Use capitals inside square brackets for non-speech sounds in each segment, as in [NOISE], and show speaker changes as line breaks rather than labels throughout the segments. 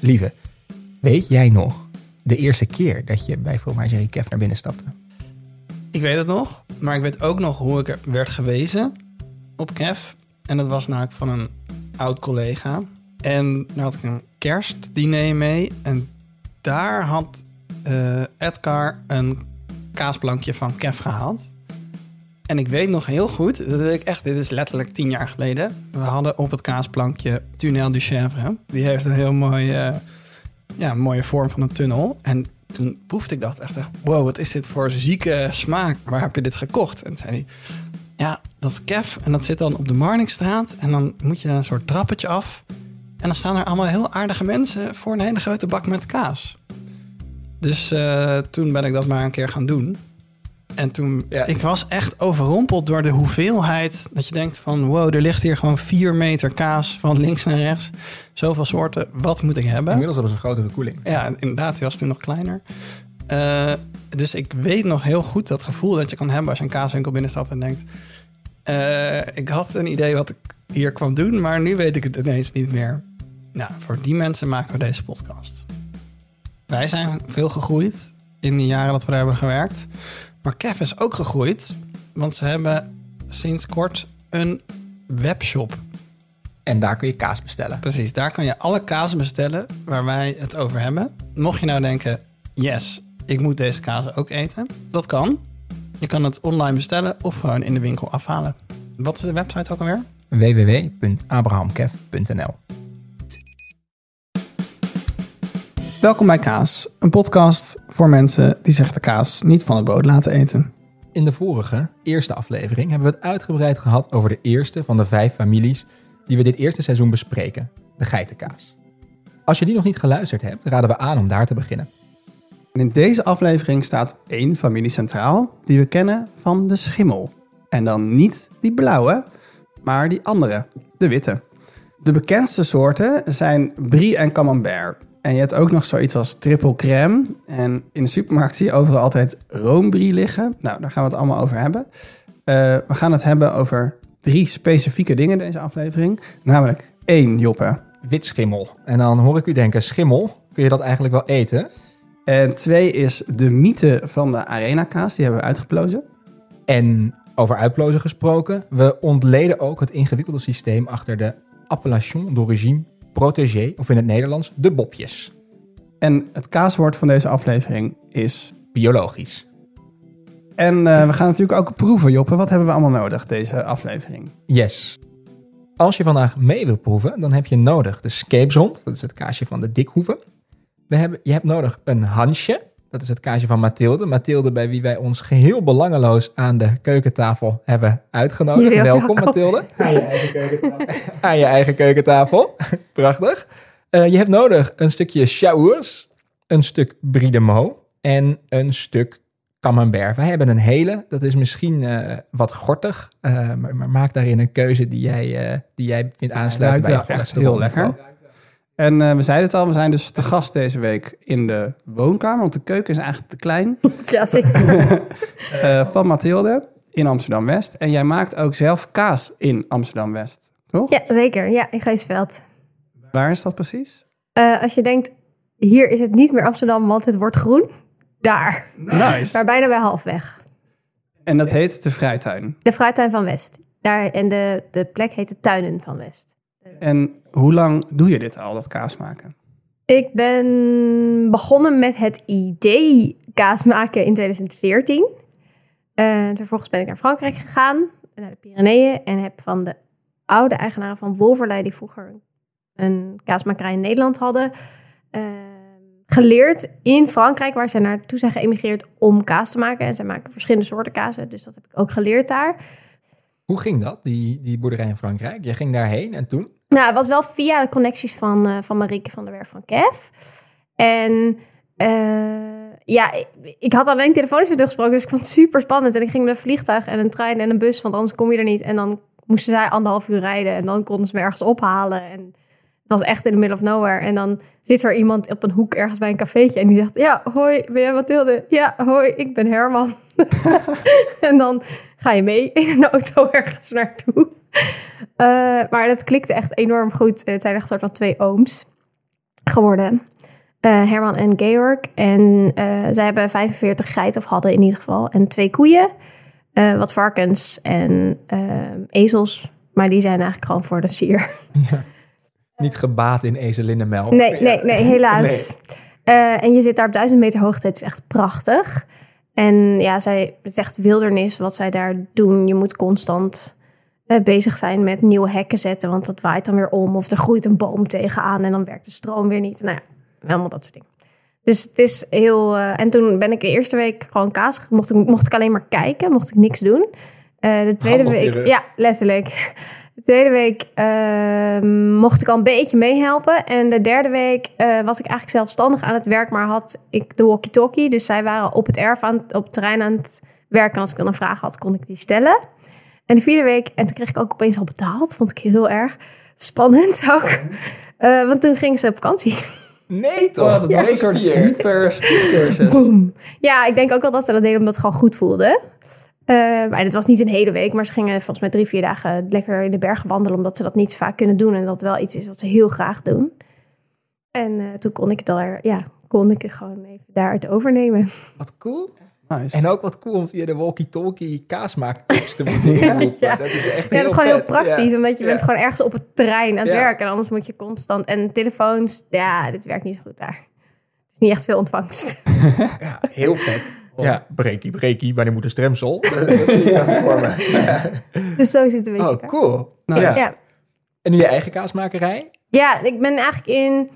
Lieve, weet jij nog de eerste keer dat je bij Fromagerie Kev naar binnen stapte?
Ik weet het nog, maar ik weet ook nog hoe ik er werd gewezen op Kev. En dat was namelijk van een oud collega. En daar had ik een kerstdiner mee. En daar had eh, Edgar een kaasplankje van Kev gehaald. En ik weet nog heel goed, dat weet ik echt, dit is letterlijk tien jaar geleden. We hadden op het kaasplankje Tunnel du Chèvre. Die heeft een heel mooi, eh, ja, mooie vorm van een tunnel. En toen proefde ik dat echt, wow, wat is dit voor zieke smaak? Waar heb je dit gekocht? En zei hij, ja, dat is Kev en dat zit dan op de Marnixstraat. En dan moet je een soort trappetje af. En dan staan er allemaal heel aardige mensen voor een hele grote bak met kaas. Dus uh, toen ben ik dat maar een keer gaan doen. En toen, ja. ik was echt overrompeld door de hoeveelheid. Dat je denkt van, wow, er ligt hier gewoon vier meter kaas van links naar rechts. Zoveel soorten, wat moet ik hebben?
Inmiddels was een grotere koeling.
Ja, inderdaad, die was toen nog kleiner. Uh, dus ik weet nog heel goed dat gevoel dat je kan hebben als je een kaaswinkel binnenstapt en denkt... Uh, ik had een idee wat ik hier kwam doen, maar nu weet ik het ineens niet meer. Nou, voor die mensen maken we deze podcast. Wij zijn veel gegroeid in de jaren dat we daar hebben gewerkt. Maar Kev is ook gegroeid, want ze hebben sinds kort een webshop.
En daar kun je kaas bestellen.
Precies, daar kan je alle kaas bestellen waar wij het over hebben. Mocht je nou denken, yes, ik moet deze kaas ook eten. Dat kan. Je kan het online bestellen of gewoon in de winkel afhalen. Wat is de website ook alweer?
www.abrahamkev.nl
Welkom bij Kaas, een podcast voor mensen die zich de kaas niet van het brood laten eten.
In de vorige, eerste aflevering, hebben we het uitgebreid gehad over de eerste van de vijf families die we dit eerste seizoen bespreken, de geitenkaas. Als je die nog niet geluisterd hebt, raden we aan om daar te beginnen.
in deze aflevering staat één familie centraal die we kennen van de schimmel. En dan niet die blauwe, maar die andere, de witte. De bekendste soorten zijn brie en camembert. En je hebt ook nog zoiets als triple crème. En in de supermarkt zie je overal altijd roombrie liggen. Nou, daar gaan we het allemaal over hebben. Uh, we gaan het hebben over drie specifieke dingen deze aflevering. Namelijk één, Joppe.
Witschimmel. En dan hoor ik u denken, schimmel, kun je dat eigenlijk wel eten?
En twee is de mythe van de arena-kaas. Die hebben we uitgeplozen.
En over uitplozen gesproken, we ontleden ook het ingewikkelde systeem achter de appellation d'origine protégé, of in het Nederlands, de bopjes.
En het kaaswoord van deze aflevering is...
Biologisch.
En uh, we gaan natuurlijk ook proeven, Joppe. Wat hebben we allemaal nodig, deze aflevering?
Yes. Als je vandaag mee wil proeven, dan heb je nodig de Scapezond. Dat is het kaasje van de dikhoeven. We hebben, je hebt nodig een Hansje. Dat is het kaasje van Mathilde. Mathilde, bij wie wij ons geheel belangeloos aan de keukentafel hebben uitgenodigd. welkom, Mathilde. [LAUGHS]
Aan je eigen keukentafel.
aan je eigen keukentafel. [LAUGHS] Prachtig. Uh, je hebt nodig een stukje chaours, een stuk brie de Meaux en een stuk camembert. Wij hebben een hele, dat is misschien uh, wat gortig, uh, maar, maar, maak daarin een keuze die jij, die jij vindt aansluiten
ja, bij je echt heel lekker. En uh, we zeiden het al, we zijn dus te gast deze week in de woonkamer. Want de keuken is eigenlijk te klein. [LAUGHS]
Ja, zeker.
uh, [LAUGHS] van Mathilde in Amsterdam-West. En jij maakt ook zelf kaas in Amsterdam-West, toch?
Ja, zeker. Ja, in Geesveld.
Waar is dat precies?
Uh, als je denkt, hier is het niet meer Amsterdam, want het wordt groen. Daar.
Nice. [LAUGHS]
Daar bijna bij halfweg.
En dat heet de Fruituin?
De Fruituin van West. Daar, en de, de plek heet de Tuinen van West.
En hoe lang doe je dit al, dat kaas maken?
Ik ben begonnen met het idee kaas maken in 2014. Uh, vervolgens ben ik naar Frankrijk gegaan, naar de Pyreneeën. En heb van de oude eigenaren van Wolverlei, die vroeger een kaasmakerij in Nederland hadden, uh, geleerd in Frankrijk, waar ze naartoe zijn geëmigreerd om kaas te maken. En ze maken verschillende soorten kazen, dus dat heb ik ook geleerd daar.
Hoe ging dat, die, die boerderij in Frankrijk? Je ging daarheen en toen?
Nou, het was wel via de connecties van, uh, van Marieke van der Werf van Kev. En uh, ja, ik, ik, had alleen telefonisch met haar gesproken, dus ik vond het super spannend. En ik ging met een vliegtuig en een trein en een bus, want anders kom je er niet. En dan moesten zij anderhalf uur rijden en dan konden ze me ergens ophalen. En het was echt in the middle of nowhere. En dan zit er iemand op een hoek ergens bij een cafeetje en die zegt... Ja, hoi, ben jij Mathilde? Ja, hoi, ik ben Herman. [LAUGHS] en dan ga je mee in een auto ergens naartoe. Uh, [LAUGHS] maar dat klikte echt enorm goed. Het zijn echt soort van twee ooms. geworden. Eh, Herman en Georg. En eh, zij hebben 45 geiten, of hadden in ieder geval. En twee koeien, eh, wat varkens en eh, ezels. Maar die zijn eigenlijk gewoon voor de sier. [LAUGHS]
Niet gebaat in ezelinnenmelk.
Nee, nee, nee, helaas. Eh, en je zit daar op duizend meter hoogte. Het is echt prachtig. En ja, zij, het is echt wildernis wat zij daar doen. Je moet constant eh, bezig zijn met nieuwe hekken zetten. Want dat waait dan weer om. Of er groeit een boom tegenaan en dan werkt de stroom weer niet. Nou ja, allemaal dat soort dingen. Dus het is heel... eh, en toen ben ik de eerste week gewoon kaas... Mocht ik, mocht ik alleen maar kijken. Mocht ik niks doen. Eh, de tweede week... Ja, letterlijk. [LAUGHS] De tweede week eh, mocht ik al een beetje meehelpen. En de derde week eh, was ik eigenlijk zelfstandig aan het werk, maar had ik de walkie-talkie. Dus zij waren op het erf aan op het terrein aan het werken. En als ik dan een vraag had, kon ik die stellen. En de vierde week, en toen kreeg ik ook opeens al betaald. Vond ik heel erg spannend [LAUGHS] ook. Eh, want toen gingen ze op vakantie.
Nee, toch?
Oh, dat was een soort super speedcursus.
Boom. Ja, ik denk ook wel dat ze dat deden omdat het gewoon goed voelde. Eh, maar het was niet een hele week, maar ze gingen volgens mij drie, vier dagen lekker in de bergen wandelen, omdat ze dat niet zo vaak kunnen doen en dat wel iets is wat ze heel graag doen. En eh, toen kon ik het daar, ja, kon ik het gewoon even daaruit overnemen.
Wat cool.
Nice.
En ook wat cool om via de walkie-talkie kaasmaaktips te moeten [LAUGHS] inroepen.
Ja.
Dat is echt
Ja,
heel
dat is gewoon heel praktisch,
Ja.
omdat je
Ja.
bent gewoon ergens op het terrein aan het
Ja.
werken en anders moet je constant. En telefoons, ja, dit werkt niet zo goed daar. Het is niet echt veel ontvangst. [LAUGHS]
Ja, heel [LAUGHS] vet. Ja, breekie, breekie. Wanneer moet een stremsel?
Dus zo zit het een beetje.
Oh,
elkaar.
cool.
Nice.
Ja.
Ja.
En nu je eigen kaasmakerij?
Ja, ik ben eigenlijk in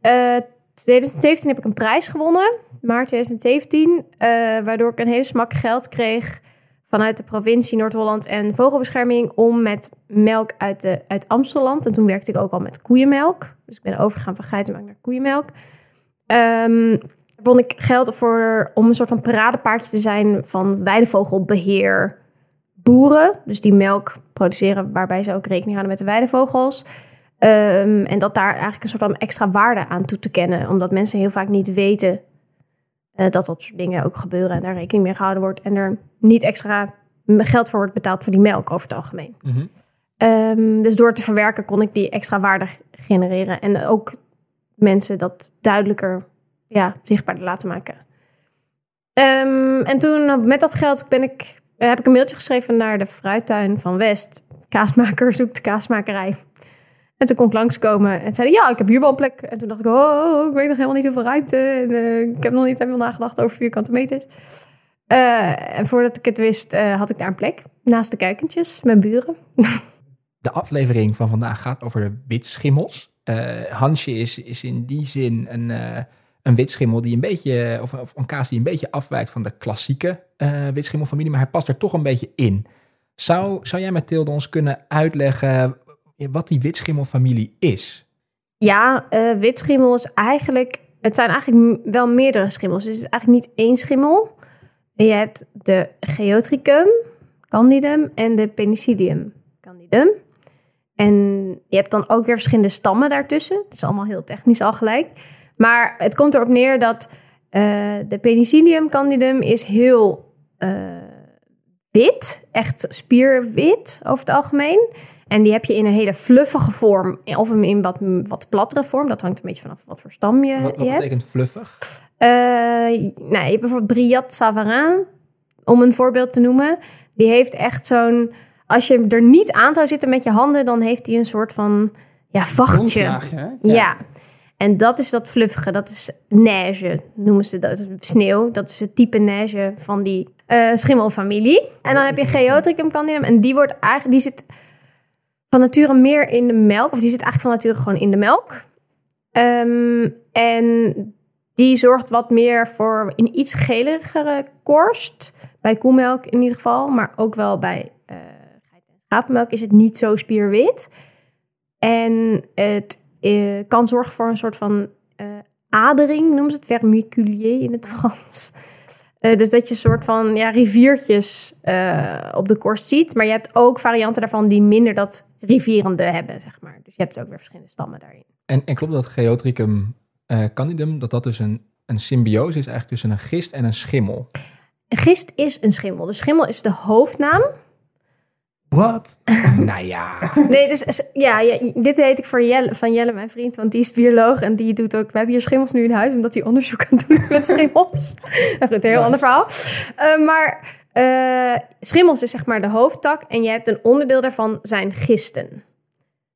eh 2017 heb ik een prijs gewonnen. Maart 2017. eh, waardoor ik een hele smak geld kreeg vanuit de provincie Noord-Holland en Vogelbescherming om met melk uit, de, uit Amstelland. En toen werkte ik ook al met koeienmelk. Dus ik ben overgegaan van geitenmelk naar koeienmelk. Ehm won ik geld voor om een soort van paradepaardje te zijn van weidevogelbeheer boeren. Dus die melk produceren waarbij ze ook rekening houden met de weidevogels. Ehm, en dat daar eigenlijk een soort van extra waarde aan toe te kennen. Omdat mensen heel vaak niet weten eh, dat dat soort dingen ook gebeuren. En daar rekening mee gehouden wordt. En er niet extra geld voor wordt betaald voor die melk over het algemeen.
Mhm.
Ehm, dus door te verwerken kon ik die extra waarde genereren. En ook mensen dat duidelijker ja, zichtbaar laten maken. Ehm, en toen met dat geld ben ik, heb ik een mailtje geschreven naar de fruittuin van West. Kaasmaker zoekt kaasmakerij. En toen kon ik langskomen en zeiden, ja, ik heb hier wel een plek. En toen dacht ik, oh, ik weet nog helemaal niet hoeveel ruimte. En, eh, ik heb nog niet helemaal nagedacht over vierkante meters. Eh, en voordat ik het wist, eh, had ik daar een plek. Naast de kuikentjes, mijn buren. [LAUGHS]
De aflevering van vandaag gaat over de witschimmels. Hansje is, is in die zin een, een witschimmel die een beetje, of, een kaas die een beetje afwijkt van de klassieke witschimmelfamilie, maar hij past er toch een beetje in. Zou, zou jij, Mathilde, ons kunnen uitleggen wat die witschimmelfamilie is?
Ja, eh witschimmel is eigenlijk... Het zijn eigenlijk wel meerdere schimmels. Dus het is eigenlijk niet één schimmel. Je hebt de Geotricum candidum en de Penicillium candidum. En je hebt dan ook weer verschillende stammen daartussen. Het is allemaal heel technisch al gelijk. Maar het komt erop neer dat eh, de Penicillium candidum is heel eh, wit. Echt spierwit over het algemeen. En die heb je in een hele fluffige vorm. Of in wat, wat plattere vorm. Dat hangt een beetje vanaf wat voor stam je,
Wat, wat
je hebt.
betekent fluffig?
Nou, je hebt bijvoorbeeld Briat Savarin, om een voorbeeld te noemen. Die heeft echt zo'n... Als je er niet aan zou zitten met je handen, dan heeft hij een soort van ja, vachtje. Ja. En dat is dat fluffige, dat is neige, noemen ze dat. Sneeuw, dat is het type neige van die eh, schimmelfamilie. En dan heb je Geotricum candidum en die, wordt eigenlijk, die zit van nature meer in de melk. Of die zit eigenlijk van nature gewoon in de melk. Ehm, en die zorgt wat meer voor een iets geligere korst. Bij koemelk in ieder geval. Maar ook wel bij en schapenmelk is het niet zo spierwit. En het eh, kan zorgen voor een soort van eh, adering, noemen ze het, vermiculier in het [LAUGHS] Frans. Eh, dus dat je een soort van ja, riviertjes eh, op de korst ziet. Maar je hebt ook varianten daarvan die minder dat rivierende hebben, zeg maar. Dus je hebt ook weer verschillende stammen daarin.
En, en klopt dat Geotricum eh, candidum, dat dat dus een, een symbiose is eigenlijk tussen een gist en een schimmel?
Een gist is een schimmel. De schimmel is de hoofdnaam.
Wat? [LAUGHS]
nou ja.
Nee, dus ja, ja, dit heet ik voor Jelle, van Jelle, mijn vriend, want die is bioloog en die doet ook. We hebben hier schimmels nu in huis, omdat hij onderzoek aan het doen is met schimmels. [LAUGHS] nou goed, een heel ander verhaal. Eh, maar eh, schimmels is zeg maar de hoofdtak en je hebt een onderdeel daarvan zijn gisten.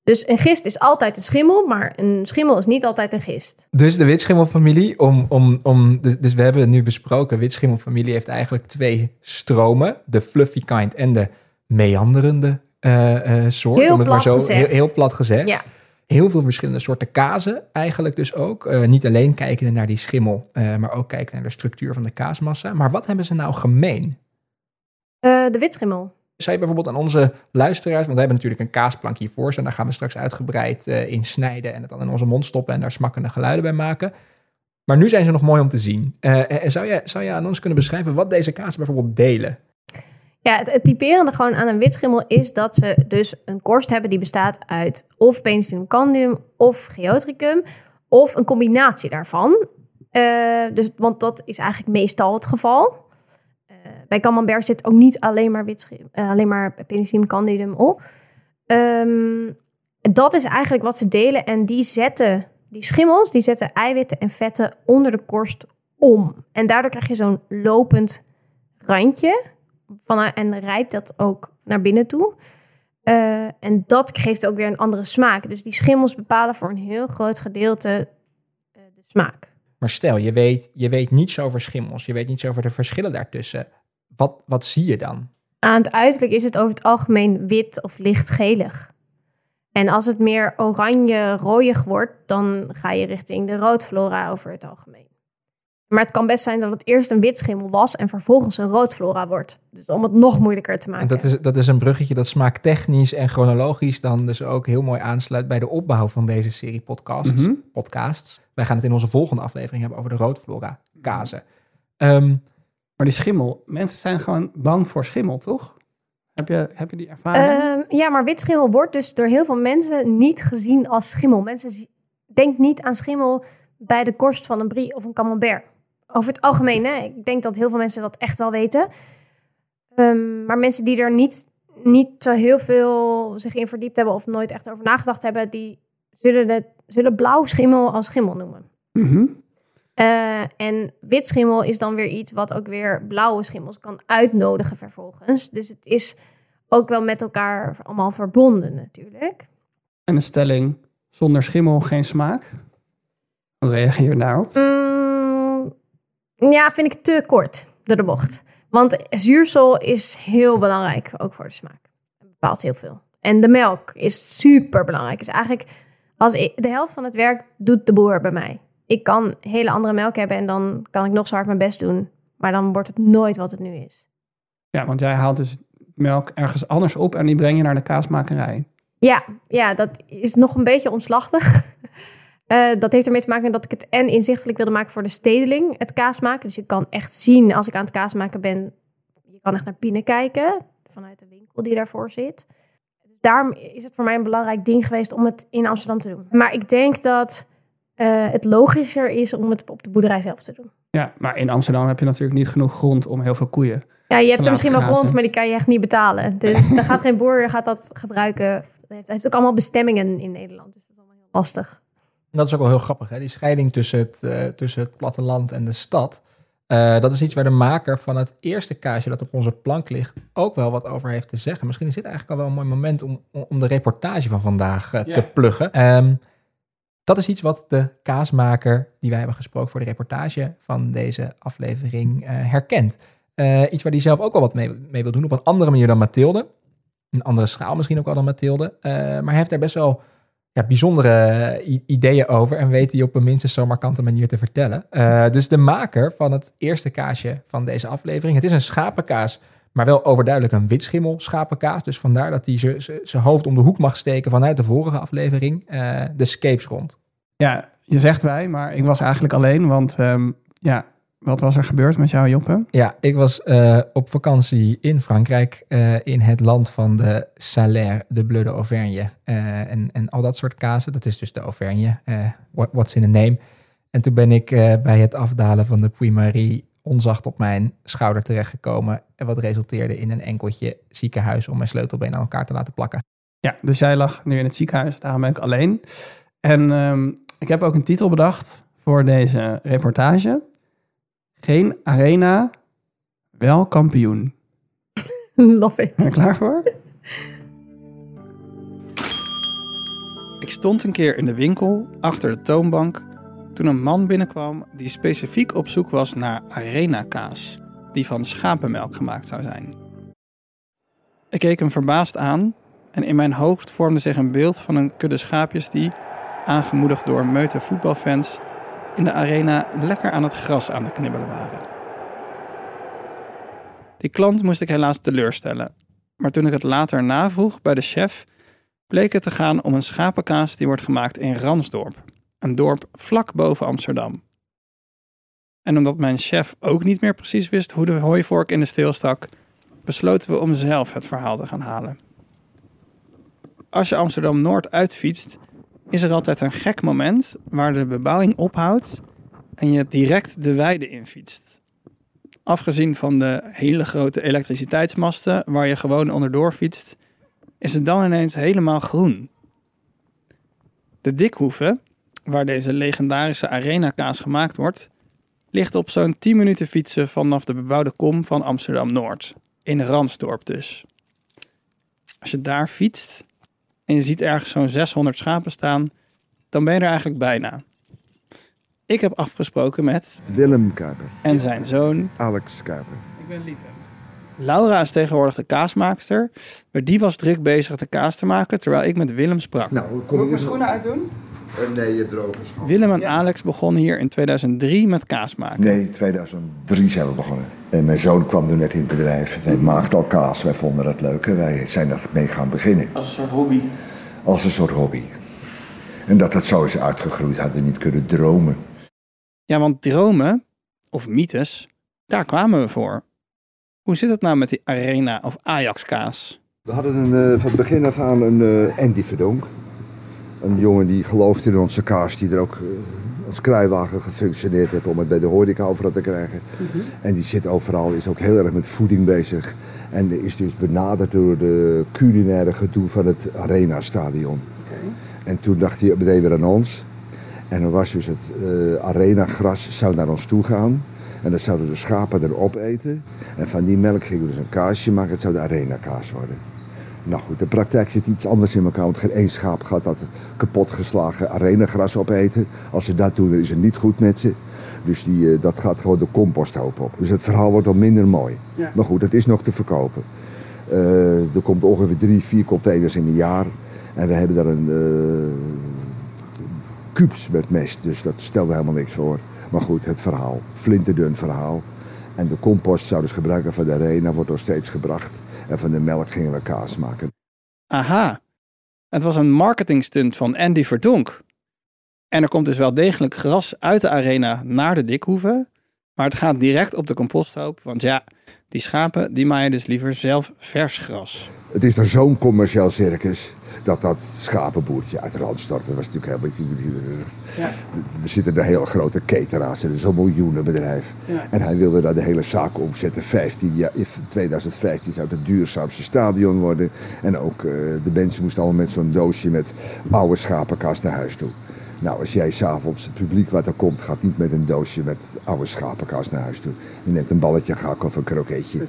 Dus een gist is altijd een schimmel, maar een schimmel is niet altijd een gist.
Dus de witschimmelfamilie, om, om, om, dus dus we hebben het nu besproken, witschimmelfamilie heeft eigenlijk twee stromen. De fluffy kind en de meanderende eh, soort.
Heel
om het maar
plat
zo,
gezegd.
Heel, heel plat gezegd.
Ja.
Heel veel verschillende soorten kazen eigenlijk dus ook. Eh, niet alleen kijken naar die schimmel, maar ook kijken naar de structuur van de kaasmassa. Maar wat hebben ze nou gemeen?
De witschimmel.
Zou je bijvoorbeeld aan onze luisteraars, want we hebben natuurlijk een kaasplank hiervoor staan, daar gaan we straks uitgebreid in snijden en het dan in onze mond stoppen en daar smakkende geluiden bij maken. Maar nu zijn ze nog mooi om te zien. En zou, je, zou je aan ons kunnen beschrijven wat deze kazen bijvoorbeeld delen?
Ja, het, typerende gewoon aan een witschimmel is dat ze dus een korst hebben die bestaat uit of Penicillium candidum of Geotricum of een combinatie daarvan. Eh, dus, want dat is eigenlijk meestal het geval. Eh, bij camembert zit ook niet alleen maar, witschim, eh, alleen maar Penicillium candidum op. Ehm, dat is eigenlijk wat ze delen en die zetten, die schimmels, die zetten eiwitten en vetten onder de korst om. En daardoor krijg je zo'n lopend randje van, en rijpt dat ook naar binnen toe. Eh, en dat geeft ook weer een andere smaak. Dus die schimmels bepalen voor een heel groot gedeelte eh, de smaak.
Maar stel, je weet, je weet niets over schimmels, je weet niets over de verschillen daartussen. Wat, wat zie je dan?
Aan het uiterlijk is het over het algemeen wit of lichtgelig. En als het meer oranje-rooiig wordt, dan ga je richting de roodflora over het algemeen. Maar het kan best zijn dat het eerst een wit schimmel was en vervolgens een roodflora wordt. Dus om het nog moeilijker te maken.
En dat is, dat is een bruggetje dat smaaktechnisch en chronologisch dan dus ook heel mooi aansluit bij de opbouw van deze serie podcasts.
Mhm.
podcasts. Wij gaan het in onze volgende aflevering hebben over de roodflora kazen. Ehm,
Maar die schimmel, mensen zijn gewoon bang voor schimmel, toch? Heb je, heb je die ervaring?
Ehm, ja, maar wit schimmel wordt dus door heel veel mensen niet gezien als schimmel. Mensen denken niet aan schimmel bij de korst van een brie of een camembert. Over het algemeen, hè? ik denk dat heel veel mensen dat echt wel weten. Ehm, maar mensen die er niet, niet zo heel veel zich in verdiept hebben of nooit echt over nagedacht hebben, die zullen, het, zullen blauw schimmel als schimmel noemen.
Mhm.
Eh, en wit schimmel is dan weer iets wat ook weer blauwe schimmels kan uitnodigen vervolgens. Dus het is ook wel met elkaar allemaal verbonden natuurlijk.
En de stelling, zonder schimmel geen smaak. Hoe reageer je daarop?
Mm, ja, vind ik te kort door de bocht. Want zuursel is heel belangrijk, ook voor de smaak. Het bepaalt heel veel. En de melk is super belangrijk. Is eigenlijk als ik, de helft van het werk doet de boer bij mij. Ik kan hele andere melk hebben en dan kan ik nog zo hard mijn best doen. Maar dan wordt het nooit wat het nu is.
Ja, want jij haalt dus melk ergens anders op en die breng je naar de kaasmakerij.
Ja, ja, dat is nog een beetje omslachtig. [LAUGHS] Eh, dat heeft ermee te maken dat ik het en inzichtelijk wilde maken voor de stedeling, het kaas maken. Dus je kan echt zien als ik aan het kaas maken ben, je kan echt naar binnen kijken vanuit de winkel die daarvoor zit. Daarom is het voor mij een belangrijk ding geweest om het in Amsterdam te doen. Maar ik denk dat eh, het logischer is om het op de boerderij zelf te doen.
Ja, maar in Amsterdam heb je natuurlijk niet genoeg grond om heel veel koeien.
Ja, je hebt er misschien wel grond, maar die kan je echt niet betalen. Dus dan gaat geen boer gaat dat gebruiken. Het heeft, het heeft ook allemaal bestemmingen in Nederland. Dus dat is allemaal heel lastig.
Dat is ook wel heel grappig, hè? die scheiding tussen het, eh, tussen het platteland en de stad. Eh, dat is iets waar de maker van het eerste kaasje dat op onze plank ligt ook wel wat over heeft te zeggen. Misschien is dit eigenlijk al wel een mooi moment om, om de reportage van vandaag eh, te pluggen. Ehm, dat is iets wat de kaasmaker die wij hebben gesproken voor de reportage van deze aflevering herkent. Iets waar hij zelf ook wel wat mee, mee wil doen op een andere manier dan Mathilde. Een andere schaal misschien ook wel dan Mathilde. Maar hij heeft daar best wel ja, bijzondere eh, ideeën over en weet die op een minstens zo markante manier te vertellen. Eh, dus de maker van het eerste kaasje van deze aflevering, het is een schapenkaas, maar wel overduidelijk een witschimmel schapenkaas. Dus vandaar dat hij zijn hoofd om de hoek mag steken vanuit de vorige aflevering, eh, de Scapes rond.
Ja, je zegt wij, maar ik was eigenlijk alleen. Want ehm, ja, wat was er gebeurd met jou, Joppe?
Ja, ik was eh, op vakantie in Frankrijk, eh, in het land van de Salaire, de Bleu de Auvergne eh, en, en al dat soort kazen. Dat is dus de Auvergne, what- what's in a name. En toen ben ik bij het afdalen van de Puy-Marie onzacht op mijn schouder terechtgekomen. En wat resulteerde in een enkeltje ziekenhuis om mijn sleutelbeen aan elkaar te laten plakken.
Ja, dus jij lag nu in het ziekenhuis. Daarom ben ik alleen. En ehm, ik heb ook een titel bedacht voor deze reportage. Geen arena, wel kampioen. [LAUGHS]
Love it.
Ben je klaar voor? Ik stond een keer in de winkel achter de toonbank toen een man binnenkwam die specifiek op zoek was naar arena kaas, die van schapenmelk gemaakt zou zijn. Ik keek hem verbaasd aan en in mijn hoofd vormde zich een beeld van een kudde schaapjes die, aangemoedigd door meute voetbalfans, in de arena lekker aan het gras aan het knibbelen waren. Die klant moest ik helaas teleurstellen, maar toen ik het later navroeg bij de chef, bleek het te gaan om een schapenkaas die wordt gemaakt in Ransdorp, een dorp vlak boven Amsterdam. En omdat mijn chef ook niet meer precies wist hoe de hooivork in de steel stak, besloten we om zelf het verhaal te gaan halen. Als je Amsterdam Noord uitfietst, is er altijd een gek moment waar de bebouwing ophoudt en je direct de weide infietst. Afgezien van de hele grote elektriciteitsmasten waar je gewoon onderdoor fietst, is het dan ineens helemaal groen. De Dikhoeve, waar deze legendarische arenakaas gemaakt wordt, ligt op zo'n 10 minuten fietsen vanaf de bebouwde kom van Amsterdam Noord, in Ransdorp dus. Als je daar fietst en je ziet ergens zo'n 600 schapen staan, dan ben je er eigenlijk bijna. Ik heb afgesproken met
Willem Kuiper,
en zijn zoon.
Alex Kuiper.
Ik ben liefhebber. Laura is tegenwoordig de kaasmaakster, maar die was druk bezig de kaas te maken terwijl ik met Willem sprak.
Nou, kom ik eens
uitdoen?
Nee, je droge schoenen.
Willem en Alex begonnen hier in 2003 met kaas maken.
Nee, 2003 zijn we begonnen. En mijn zoon kwam toen net in het bedrijf. Hij maakte al kaas, wij vonden het leuk en wij zijn dat mee gaan beginnen.
Als een soort hobby.
Als een soort hobby. En dat dat zo is uitgegroeid, hadden we niet kunnen dromen.
Ja, want dromen, of mythes, daar kwamen we voor. Hoe zit het nou met die Arena of Ajax-kaas?
We hadden een, eh, van het begin af aan een eh, Andy Verdonk. Een jongen die geloofde in onze kaas, die er ook eh, als kruiwagen gefunctioneerd heeft om het bij de horeca overal te krijgen. En die zit overal, is ook heel erg met voeding bezig. En is dus benaderd door de culinaire gedoe van het Arena-stadion. En toen dacht hij meteen weer aan ons. En dan was dus het eh arena-gras zou naar ons toe gaan. En dan zouden de schapen erop eten. En van die melk gingen we dus een kaasje maken. Het zou de arena-kaas worden. Nou goed, de praktijk zit iets anders in elkaar. Want geen één schaap gaat dat kapotgeslagen arena-gras opeten. Als ze dat doen, dan is het niet goed met ze. Dus die, eh, dat gaat gewoon de composthoop op. Dus het verhaal wordt al minder mooi.
Ja.
Maar goed, het is nog te verkopen. Eh, er komt ongeveer drie, vier containers in een jaar. En we hebben daar een eh kubus met mest. Dus dat stelde helemaal niks voor. Maar goed, het verhaal. Flinterdun verhaal. En de compost zouden ze gebruiken van de arena. Wordt nog steeds gebracht. En van de melk gingen we kaas maken.
Aha, het was een marketingstunt van Andy Verdonk. En er komt dus wel degelijk gras uit de arena naar de dikhoeve. Maar het gaat direct op de composthoop. Want ja, die schapen die maaien dus liever zelf vers gras.
Het is er zo'n commercieel circus. Dat dat schapenboertje uit Randstad, dat was natuurlijk helemaal niet...
Ja.
Er zitten er hele grote cateraars in, dat is een miljoenenbedrijf.
Ja.
En hij wilde daar de hele zaak omzetten. 15 jaar, in 2015 zou het het duurzaamste stadion worden. En ook eh, de mensen moesten allemaal met zo'n doosje met oude schapenkaas naar huis toe. Nou, als jij s'avonds het publiek wat er komt, gaat niet met een doosje met oude schapenkaas naar huis toe. Je neemt een balletje gak of een kroketje.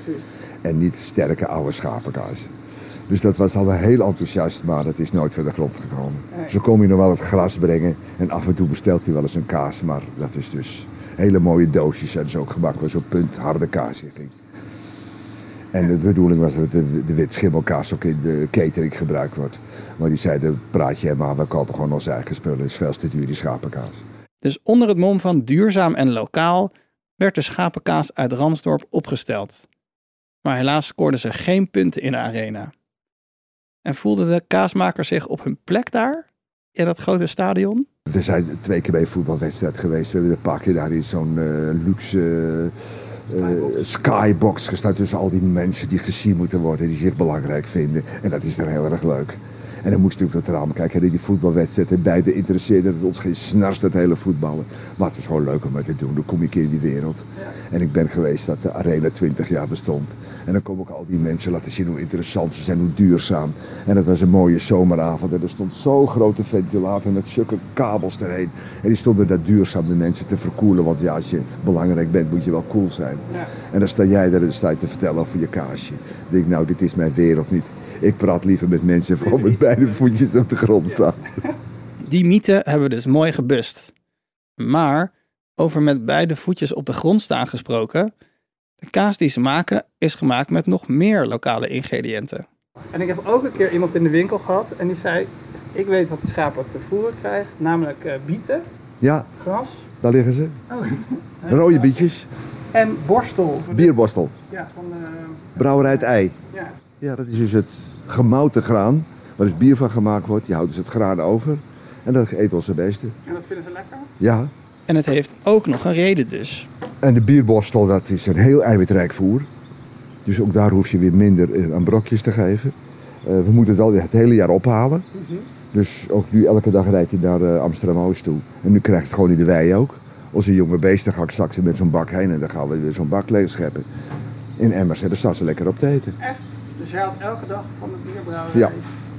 En niet sterke oude schapenkaas. Dus dat was al heel enthousiast, maar het is nooit van de grond gekomen. Zo kom je nog wel het gras brengen en af en toe bestelt hij wel eens een kaas, maar dat is dus hele mooie doosjes. En dat ook gemakkelijk zo'n punt harde kaas in ging. En de bedoeling was dat de, de wit schimmelkaas ook in de catering gebruikt wordt. Maar die zeiden, praat je maar, we kopen gewoon onze eigen spullen. Het is veel te duur, die schapenkaas.
Dus onder het mom van duurzaam en lokaal werd de schapenkaas uit Ransdorp opgesteld. Maar helaas scoorden ze geen punten in de arena. En voelden de kaasmakers zich op hun plek daar? In dat grote stadion?
We zijn twee keer bij een voetbalwedstrijd geweest. We hebben een paar keer daar in zo'n eh, luxe eh, skybox gestaan tussen al die mensen die gezien moeten worden, die zich belangrijk vinden. En dat is dan heel erg leuk. En dan moest ik op het raam kijken naar die voetbalwedstrijd. En beide interesseerde het ons geen snars, dat hele voetballen. Maar het is gewoon leuk om het te doen. Dan kom ik in die wereld. En ik ben geweest dat de Arena 20 jaar bestond. En dan kom ik al die mensen laten zien hoe interessant ze zijn, hoe duurzaam. En het was een mooie zomeravond. En er stond zo'n grote ventilator met zulke kabels erheen. En die stonden daar duurzaam de mensen te verkoelen. Want ja, als je belangrijk bent, moet je wel cool zijn. En dan sta jij daar en sta je te vertellen over je kaasje. Dan denk ik, nou, dit is mijn wereld niet. Ik praat liever met mensen van met beide voetjes op de grond staan.
Die mythe hebben we dus mooi gebust. Maar over met beide voetjes op de grond staan gesproken. De kaas die ze maken is gemaakt met nog meer lokale ingrediënten. En ik heb ook een keer iemand in de winkel gehad en die zei: Ik weet wat de schapen te voeren krijgen, namelijk eh, bieten,
Ja,
gras
daar liggen ze. [LAUGHS] Rode bietjes,
en borstel.
bierborstel,
Ja, van de.
brouwerij het ei.
Ja.
Ja, dat is dus het gemouten graan, waar dus bier van gemaakt wordt. Die houden dus het graan over en dat eten onze beste.
En dat vinden ze lekker?
Ja,
En het heeft ook nog een reden dus.
en de bierborstel, dat is een heel eiwitrijk voer. Dus ook daar hoef je weer minder eh, aan brokjes te geven. Eh, we moeten het wel het hele jaar ophalen. Dus ook nu elke dag rijdt hij naar eh, Amsterdam-Oost toe. En nu krijgt het gewoon in de wei ook. Onze jonge beesten ga ik straks met zo'n bak heen en dan gaan we weer zo'n bak leeg scheppen. In emmers staan ze lekker op te eten.
Echt? Dus jij haalt elke dag van het bierbrouwerij
Ja.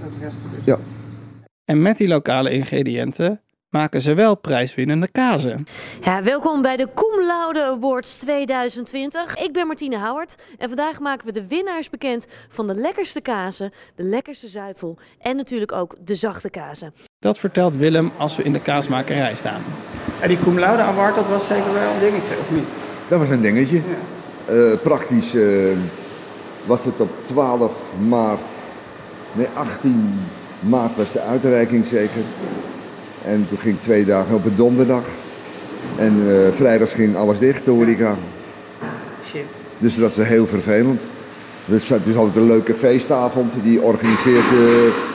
het restproduct?
Ja.
En met die lokale ingrediënten maken ze wel prijswinnende kazen.
Ja, welkom bij de Cum Laude Awards 2020. Ik ben Martine Houwert en vandaag maken we de winnaars bekend van de lekkerste kazen, de lekkerste zuivel en natuurlijk ook de zachte kazen.
Dat vertelt Willem als we in de kaasmakerij staan. En die cum laude award, dat was zeker wel een dingetje, of niet?
Dat was een dingetje. Eh, praktisch eh, was het op 12 maart, nee 18 maart was de uitreiking zeker. En toen ging twee dagen op een donderdag. En eh vrijdags ging alles dicht, de horeca.
Shit.
Dus dat is heel vervelend. Dus het is altijd een leuke feestavond, die organiseert eh,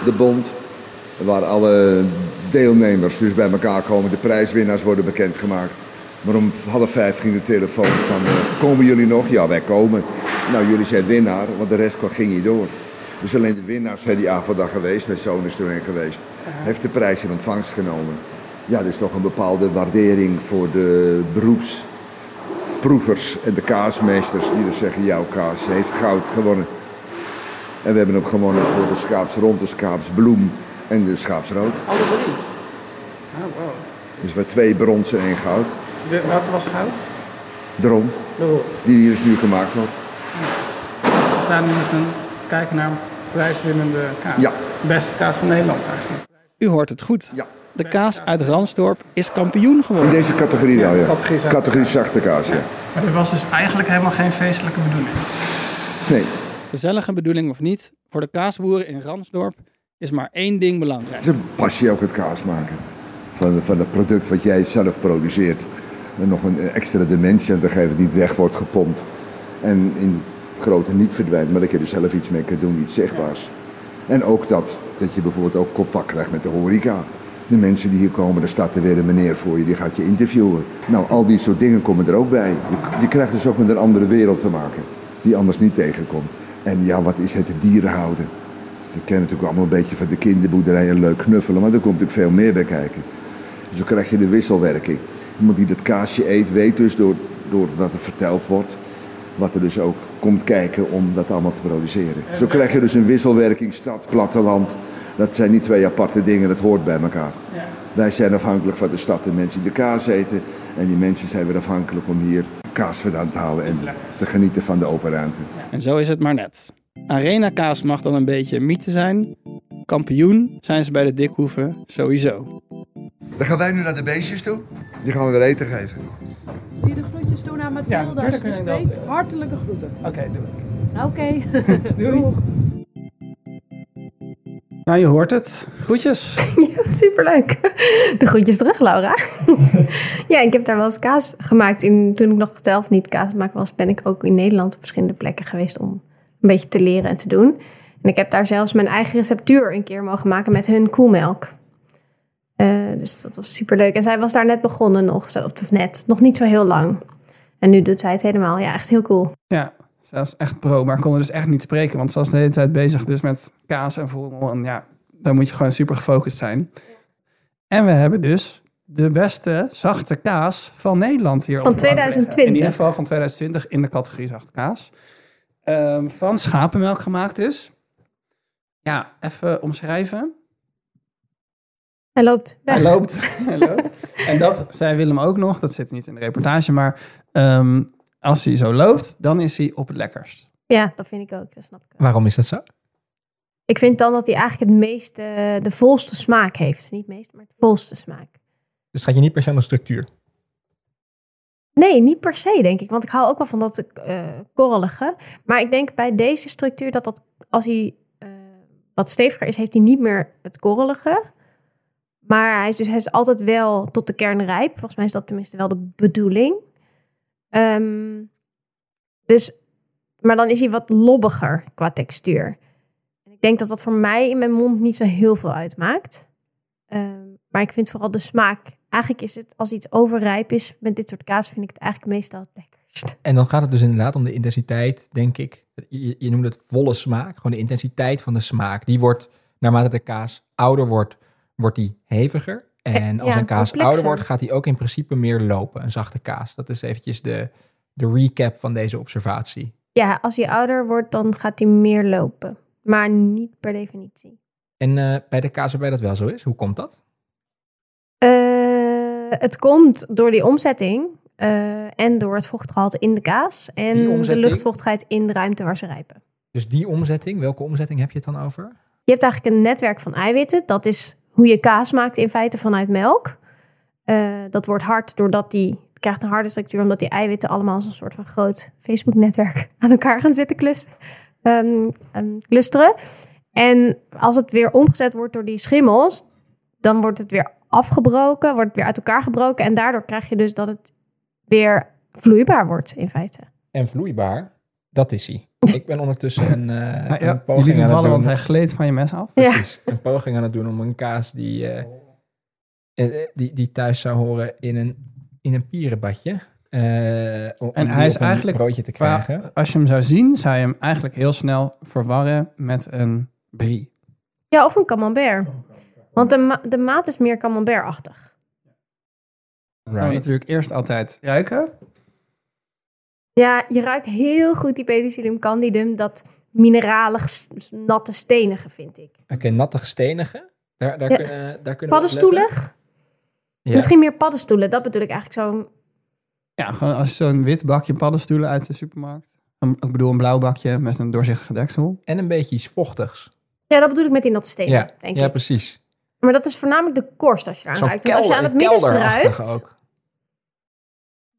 de bond. Waar alle deelnemers dus bij elkaar komen, de prijswinnaars worden bekendgemaakt. Maar om half vijf ging de telefoon van, eh, komen jullie nog? Ja, wij komen. Nou, jullie zijn winnaar, want de rest ging niet door. Dus alleen de winnaars zijn die avond daar geweest, mijn zoon is erheen geweest. Heeft de prijs in ontvangst genomen. Ja, er is toch een bepaalde waardering voor de beroepsproevers en de kaasmeesters die dus zeggen, jouw kaas heeft goud gewonnen. En we hebben hem gewonnen voor de schaapsrond, de schaapsbloem en de schaapsrood.
Alle drie? Oh, wow.
Dus we twee bronzen en één goud.
De, welke was goud?
De rond,
De
die hier dus nu gemaakt wordt.
We staan nu met een kijken naar een prijswinnende kaas.
Ja.
Beste kaas van Nederland eigenlijk. U hoort het goed.
Ja.
De kaas uit Ransdorp is kampioen
In
geworden.
deze categorie wel, ja.
categorie zachte
Categorie zachte kaas, ja.
Maar dit was dus eigenlijk helemaal geen feestelijke bedoeling.
Nee,
Gezellige bedoeling of niet, voor de kaasboeren in Ransdorp is maar één ding belangrijk.
het is een passie ook het kaas maken. Van, van het product wat jij zelf produceert. Nog een extra dimensie aan te geven, die niet weg wordt gepompt. En in het grote niet verdwijnt, maar dat je er zelf iets mee kan doen, iets zichtbaars. En ook dat, dat je bijvoorbeeld ook contact krijgt met de horeca. De mensen die hier komen, er staat er weer een meneer voor je, die gaat je interviewen. Nou, al die soort dingen komen er ook bij. Je, je krijgt dus ook met een andere wereld te maken, die anders niet tegenkomt. En ja, wat is het dieren houden? Dat kennen natuurlijk allemaal een beetje van de kinderboerderij en leuk knuffelen, maar er komt natuurlijk veel meer bij kijken. Dus dan krijg je de wisselwerking. Iemand die dat kaasje eet, weet dus door, door wat er verteld wordt, wat er dus ook komt kijken om dat allemaal te produceren. Zo krijg je dus een wisselwerking stad, platteland. Dat zijn niet twee aparte dingen, dat hoort bij elkaar. Wij zijn afhankelijk van de stad, de mensen die de kaas eten. En die mensen zijn weer afhankelijk om hier kaas vandaan te halen en te genieten van de open ruimte.
En zo is het maar net. Arena kaas mag dan een beetje een mythe zijn. Kampioen zijn ze bij de Dikhoeven sowieso.
Dan gaan wij nu naar de beestjes toe. Die gaan we weer eten geven.
Wil je de groetjes doen aan Mathilde als je spreekt?
dat,
Hartelijke groeten.
Oké, doe ik.
Oké. [LAUGHS]
Doei. Nou, je hoort het. Groetjes. [LAUGHS]
Ja, superleuk. De groetjes terug, Laura. [LAUGHS] ja, ik heb daar wel eens kaas gemaakt. In, toen ik nog zelf niet kaas maken was, ben ik ook in Nederland op verschillende plekken geweest om een beetje te leren en te doen. En ik heb daar zelfs mijn eigen receptuur een keer mogen maken met hun koemelk. Eh, dus dat was superleuk. En zij was daar net begonnen nog, zo, of net, nog niet zo heel lang. En nu doet zij het helemaal. Ja, echt heel cool.
Ja, ze was echt pro, maar kon er dus echt niet spreken. Want ze was de hele tijd bezig dus met kaas en voedsel. En ja, dan moet je gewoon super gefocust zijn. En we hebben dus de beste zachte kaas van Nederland hier.
Van
op de bank liggen.
2020.
In ieder geval van 2020 in de categorie zachte kaas. Ehm, van schapenmelk gemaakt dus. Ja, even omschrijven.
Hij loopt weg.
Hij loopt. [LAUGHS] Hij loopt. En dat zei Willem ook nog. Dat zit niet in de reportage. Maar ehm, als hij zo loopt, dan is hij op het lekkerst.
Ja, dat vind ik ook. Dat snap ik ook.
Waarom is dat zo?
Ik vind dan dat hij eigenlijk het meeste, de volste smaak heeft. Niet het meeste, maar de volste smaak.
Dus gaat je niet per se aan de structuur.
Nee, niet per se, denk ik. Want ik hou ook wel van dat eh korrelige. Maar ik denk bij deze structuur dat, dat als hij eh, wat steviger is, heeft hij niet meer het korrelige. Maar hij is dus hij is altijd wel tot de kern rijp. Volgens mij is dat tenminste wel de bedoeling. Ehm, dus, maar dan is hij wat lobbiger qua textuur. Ik denk dat dat voor mij in mijn mond niet zo heel veel uitmaakt. Ehm, maar ik vind vooral de smaak. Eigenlijk is het, als iets overrijp is met dit soort kaas, vind ik het eigenlijk meestal het lekkerst.
En dan gaat het dus inderdaad om de intensiteit, denk ik. Je, noemde het volle smaak. Gewoon de intensiteit van de smaak. Die wordt, naarmate de kaas ouder wordt, wordt die heviger. En
Ja,
als
ja,
een kaas
complexer.
ouder wordt, gaat die ook in principe meer lopen. Een zachte kaas. Dat is eventjes de, de recap van deze observatie.
Ja, als hij ouder wordt, dan gaat hij meer lopen. Maar niet per definitie.
En eh, bij de kaas waarbij dat wel zo is, hoe komt dat?
Eh, het komt door die omzetting eh, en door het vochtgehalte in de kaas. En
Die
de luchtvochtigheid in de ruimte waar ze rijpen.
Dus die omzetting, welke omzetting heb je het dan over?
Je hebt eigenlijk een netwerk van eiwitten. Dat is hoe je kaas maakt in feite vanuit melk. Eh, dat wordt hard doordat die krijgt een harde structuur, omdat die eiwitten allemaal als een soort van groot Facebook-netwerk [LAUGHS] aan elkaar gaan zitten. Ehm, ehm, clusteren. En als het weer omgezet wordt door die schimmels, dan wordt het weer afgebroken, wordt het weer uit elkaar gebroken. En daardoor krijg je dus dat het weer vloeibaar wordt in feite.
En vloeibaar, dat is hij. [LAUGHS] Ik ben ondertussen een, eh
Nou ja,
een
je
poging
liet hem
aan het
vallen,
doen.
want hij gleed van je mes af.
Ja.
Precies, een poging aan het doen om een kaas die, eh, eh, die, die thuis zou horen in een, in een pierenbadje. eh, om,
En hij is
op een
eigenlijk
broodje te
Qua-
krijgen.
als je hem zou zien, zou je hem eigenlijk heel snel verwarren met een brie.
Ja, of een camembert. Want de, ma- de maat is meer camembert-achtig.
We natuurlijk eerst altijd ruiken.
Ja, je ruikt heel goed die penicillium candidum, dat mineralig natte stenige, vind ik.
Oké, natte stenige. Daar, daar
Ja.
kunnen, daar kunnen
Paddenstoelig?
Ja.
Misschien meer paddenstoelen, dat bedoel ik eigenlijk zo'n...
Ja, gewoon als zo'n wit bakje paddenstoelen uit de supermarkt. Een- Ik bedoel een blauw bakje met een doorzichtige deksel.
En een beetje iets vochtigs.
Ja, dat bedoel ik met die natte stenen,
Ja,
denk
ja
ik.
precies.
Maar dat is voornamelijk de korst als je eraan ruikt. Want als je aan het middenste
kelderachtig
ruikt,
ook.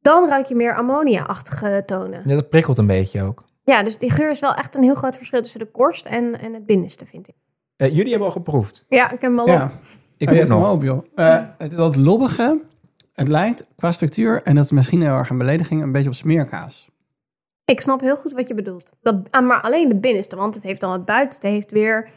Dan ruik je meer ammonia-achtige tonen.
Ja, dat prikkelt een beetje ook.
Ja, dus die geur is wel echt een heel groot verschil tussen de korst en, en het binnenste, vind ik.
Eh, jullie hebben al geproefd.
Ja, ik heb hem al
Ja,
op.
Ik
oh, hebt hem op, joh. Eh, het, dat lobbige, het lijkt qua structuur, en dat is misschien heel erg een belediging, een beetje op smeerkaas.
Ik snap heel goed wat je bedoelt. Dat, ah, maar alleen de binnenste, want het heeft dan het buitenste, heeft weer...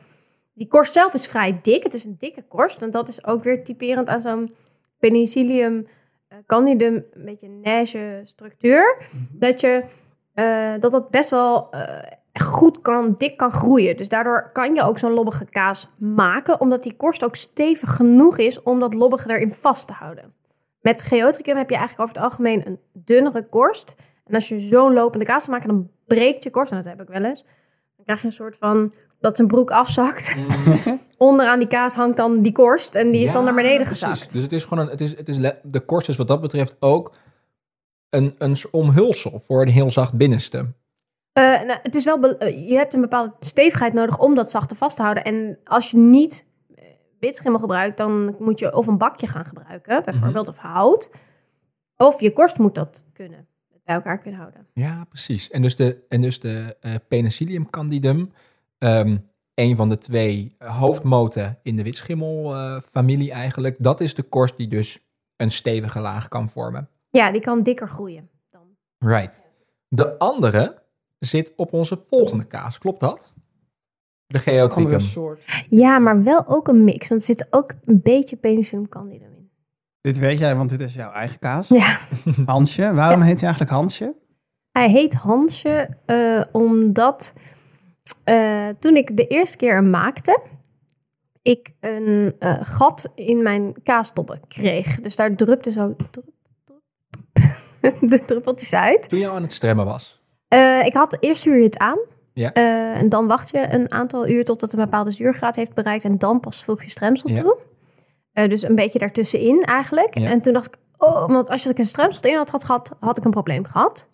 Die korst zelf is vrij dik. Het is een dikke korst. En dat is ook weer typerend aan zo'n penicillium eh, candidum, een beetje neige structuur. Dat je, eh, dat dat best wel eh, goed kan, dik kan groeien. Dus daardoor kan je ook zo'n lobbige kaas maken, omdat die korst ook stevig genoeg is om dat lobbige erin vast te houden. Met geotricum heb je eigenlijk over het algemeen een dunnere korst. En als je zo'n lopende kaas maakt, dan breekt je korst. En dat heb ik wel eens. Dan krijg je een soort van dat zijn broek afzakt. [LAUGHS] Onderaan die kaas hangt dan die korst. En die is dan naar beneden
precies.
gezakt.
Dus het is gewoon een, het is, het is de korst is wat dat betreft ook een, een omhulsel voor een heel zacht binnenste.
Eh, nou, het is wel eh, je hebt een bepaalde stevigheid nodig om dat zachte vast te houden. En als je niet eh, witschimmel gebruikt, dan moet je of een bakje gaan gebruiken, bijvoorbeeld, of hout. Of je korst moet dat kunnen, bij elkaar kunnen houden.
Ja, precies. En dus de, en dus de Penicillium candidum, ehm, een van de twee hoofdmoten in de witschimmelfamilie eigenlijk, dat is de korst die dus een stevige laag kan vormen.
Ja, die kan dikker groeien. Dan.
Right. De andere zit op onze volgende kaas, klopt dat? De
Andere
geotricum.
soort.
Ja, maar wel ook een mix, want er zit ook een beetje penicillium candidum in.
Dit weet jij, want dit is jouw eigen kaas.
Ja.
Hansje. Waarom heet hij eigenlijk Hansje?
Hij heet Hansje eh, omdat eh, toen ik de eerste keer hem maakte, ik een eh, gat in mijn kaastobben kreeg. Dus daar drupte zo drup, drup, drup, [LAUGHS] de druppeltjes uit.
Toen je aan het stremmen was.
Eh, ik had eerst zuur je het aan.
Ja.
En dan wacht je een aantal uur tot het een bepaalde zuurgraad heeft bereikt. En dan pas voeg je stremsel
Ja.
toe. Dus een beetje daartussenin eigenlijk.
Ja.
En toen dacht ik, oh, want als ik een stremsel in had, had gehad, had ik een probleem gehad.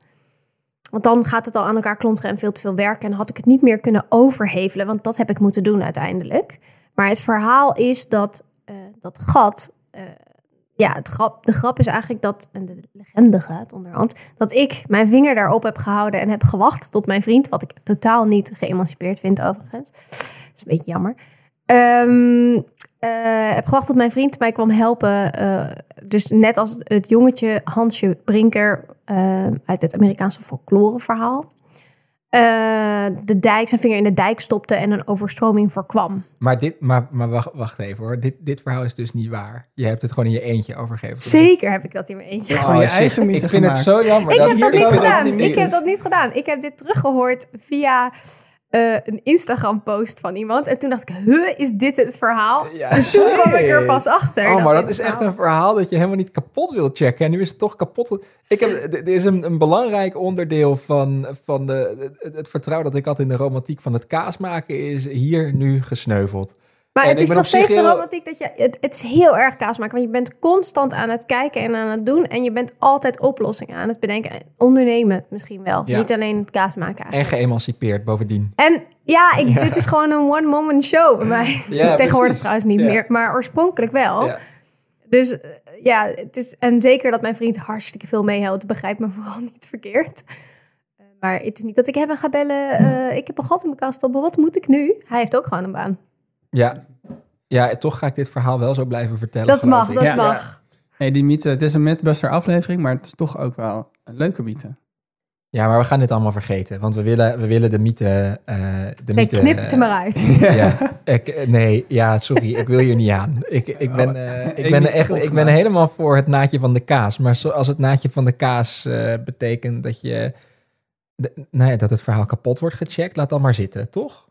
Want dan gaat het al aan elkaar klonteren en veel te veel werken. En had ik het niet meer kunnen overhevelen. Want dat heb ik moeten doen uiteindelijk. Maar het verhaal is dat eh, dat gat... eh, ja, het grap, de grap is eigenlijk dat, en de legende gaat onderhand, dat ik mijn vinger daarop heb gehouden en heb gewacht tot mijn vriend, wat ik totaal niet geëmancipeerd vind overigens. Dat is een beetje jammer. Eh, heb gewacht tot mijn vriend mij kwam helpen. dus net als het jongetje Hansje Brinker eh, uit het Amerikaanse folkloreverhaal. eh, de dijk, zijn vinger in de dijk stopte en een overstroming voorkwam.
Maar, dit, maar, maar wacht, wacht even hoor. Dit, dit verhaal is dus niet waar. Je hebt het gewoon in je eentje overgegeven.
Zeker heb ik dat in mijn eentje
Gewoon je eigen mythe
Ik vind het zo jammer.
Ik heb dat niet gedaan.
niet
Ik heb dat niet gedaan. Ik heb dit teruggehoord via eh, een Instagram-post van iemand. En toen dacht ik, huh, is dit het verhaal?
Ja,
dus toen kwam ik er pas achter.
Oh, maar dat is echt een verhaal dat je helemaal niet kapot wil checken. En nu is het toch kapot. Ik heb, dit is een, een belangrijk onderdeel van, van de, het, het vertrouwen dat ik had in de romantiek van het kaas maken, is hier nu gesneuveld.
Maar
En
het is nog steeds de romantiek dat je... Het, het is heel erg kaas maken. Want je bent constant aan het kijken en aan het doen. En je bent altijd oplossingen aan het bedenken. En Ondernemen misschien wel.
Ja.
Niet alleen kaas maken
En geëmancipeerd bovendien.
En ja, ik,
Ja.
dit is gewoon een one-moment show bij mij. [LAUGHS]
Ja, [LAUGHS]
Tegenwoordig
precies.
trouwens niet meer. Maar oorspronkelijk wel. Dus eh, ja, het is, en zeker dat mijn vriend hartstikke veel meehoudt. Begrijp me [LAUGHS] vooral niet verkeerd. Eh, maar het is niet dat ik hem ga bellen. eh, ik heb een gat in mijn kast op. Wat moet ik nu? Hij heeft ook gewoon een baan.
Ja. ja, toch ga ik dit verhaal wel zo blijven vertellen.
Dat mag,
ik.
dat
Ja.
mag.
Nee, die mythe, het is een Mythbuster aflevering, maar het is toch ook wel een leuke mythe.
Ja, maar we gaan dit allemaal vergeten. Want we willen, we willen de mythe... eh de
Nee,
mythe
knip het er maar uit. [LAUGHS]
Ja, ik, nee, ja, sorry, ik wil hier niet aan. Ik, ik ben, eh, [LAUGHS] ik ben, echt, ik ben helemaal voor het naadje van de kaas. Maar zo, als het naadje van de kaas eh, betekent dat je, de- nou ja, dat het verhaal kapot wordt gecheckt, laat dan maar zitten, toch?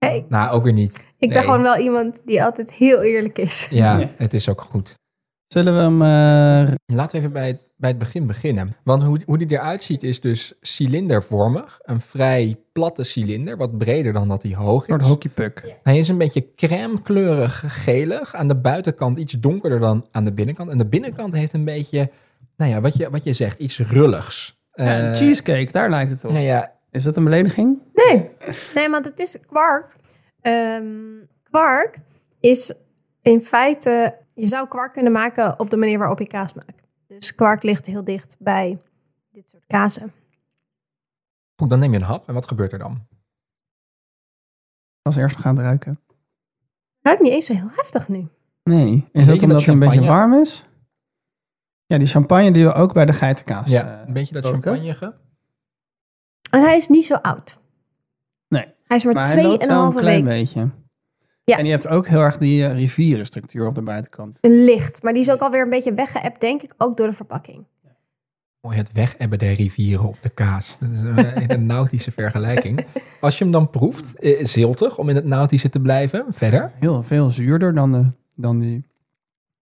Nee,
Nou, ook weer niet.
ik ben gewoon wel iemand die altijd heel eerlijk is.
Ja,
Ja.
het is ook goed.
Zullen we hem... eh,
Laten we even bij het, bij het begin beginnen. Want hoe, hoe die eruit ziet is dus cilindervormig. Een vrij platte cilinder, wat breder dan dat hij hoog
een soort
is.
hockeypuck.
Hij is een beetje crème-kleurig gelig. Aan de buitenkant iets donkerder dan aan de binnenkant. En de binnenkant heeft een beetje, nou ja, wat je, wat je zegt, iets rulligs.
Ja,
Eh,
een cheesecake, daar lijkt het op.
Nou ja,
Is dat een belediging?
Nee, nee, want het is kwark. Ehm, kwark is in feite, je zou kwark kunnen maken op de manier waarop je kaas maakt. Dus kwark ligt heel dicht bij dit soort kazen.
goed, dan neem je een hap. En wat gebeurt er dan?
Als eerste gaan ruiken.
Ruikt niet eens zo heel heftig nu.
Nee. Is dat omdat
dat
het een beetje
champagne.
warm is? Ja, die champagne die we ook bij de geitenkaas
ja,
eh,
een beetje dat
roken.
En hij is niet zo oud.
Nee.
Hij is maar,
loopt wel een
2,5
klein
week.
beetje.
Ja.
En je hebt ook heel erg die eh, rivierenstructuur op de buitenkant.
Licht, maar die is ook alweer een beetje weggeëpt, denk ik, ook door de verpakking.
Mooi het wegebben der rivieren op de kaas. Dat is een, een nautische vergelijking. [LAUGHS] Als je hem dan proeft, eh, ziltig, om in het nautische te blijven. Verder,
Heel veel zuurder dan, de, dan die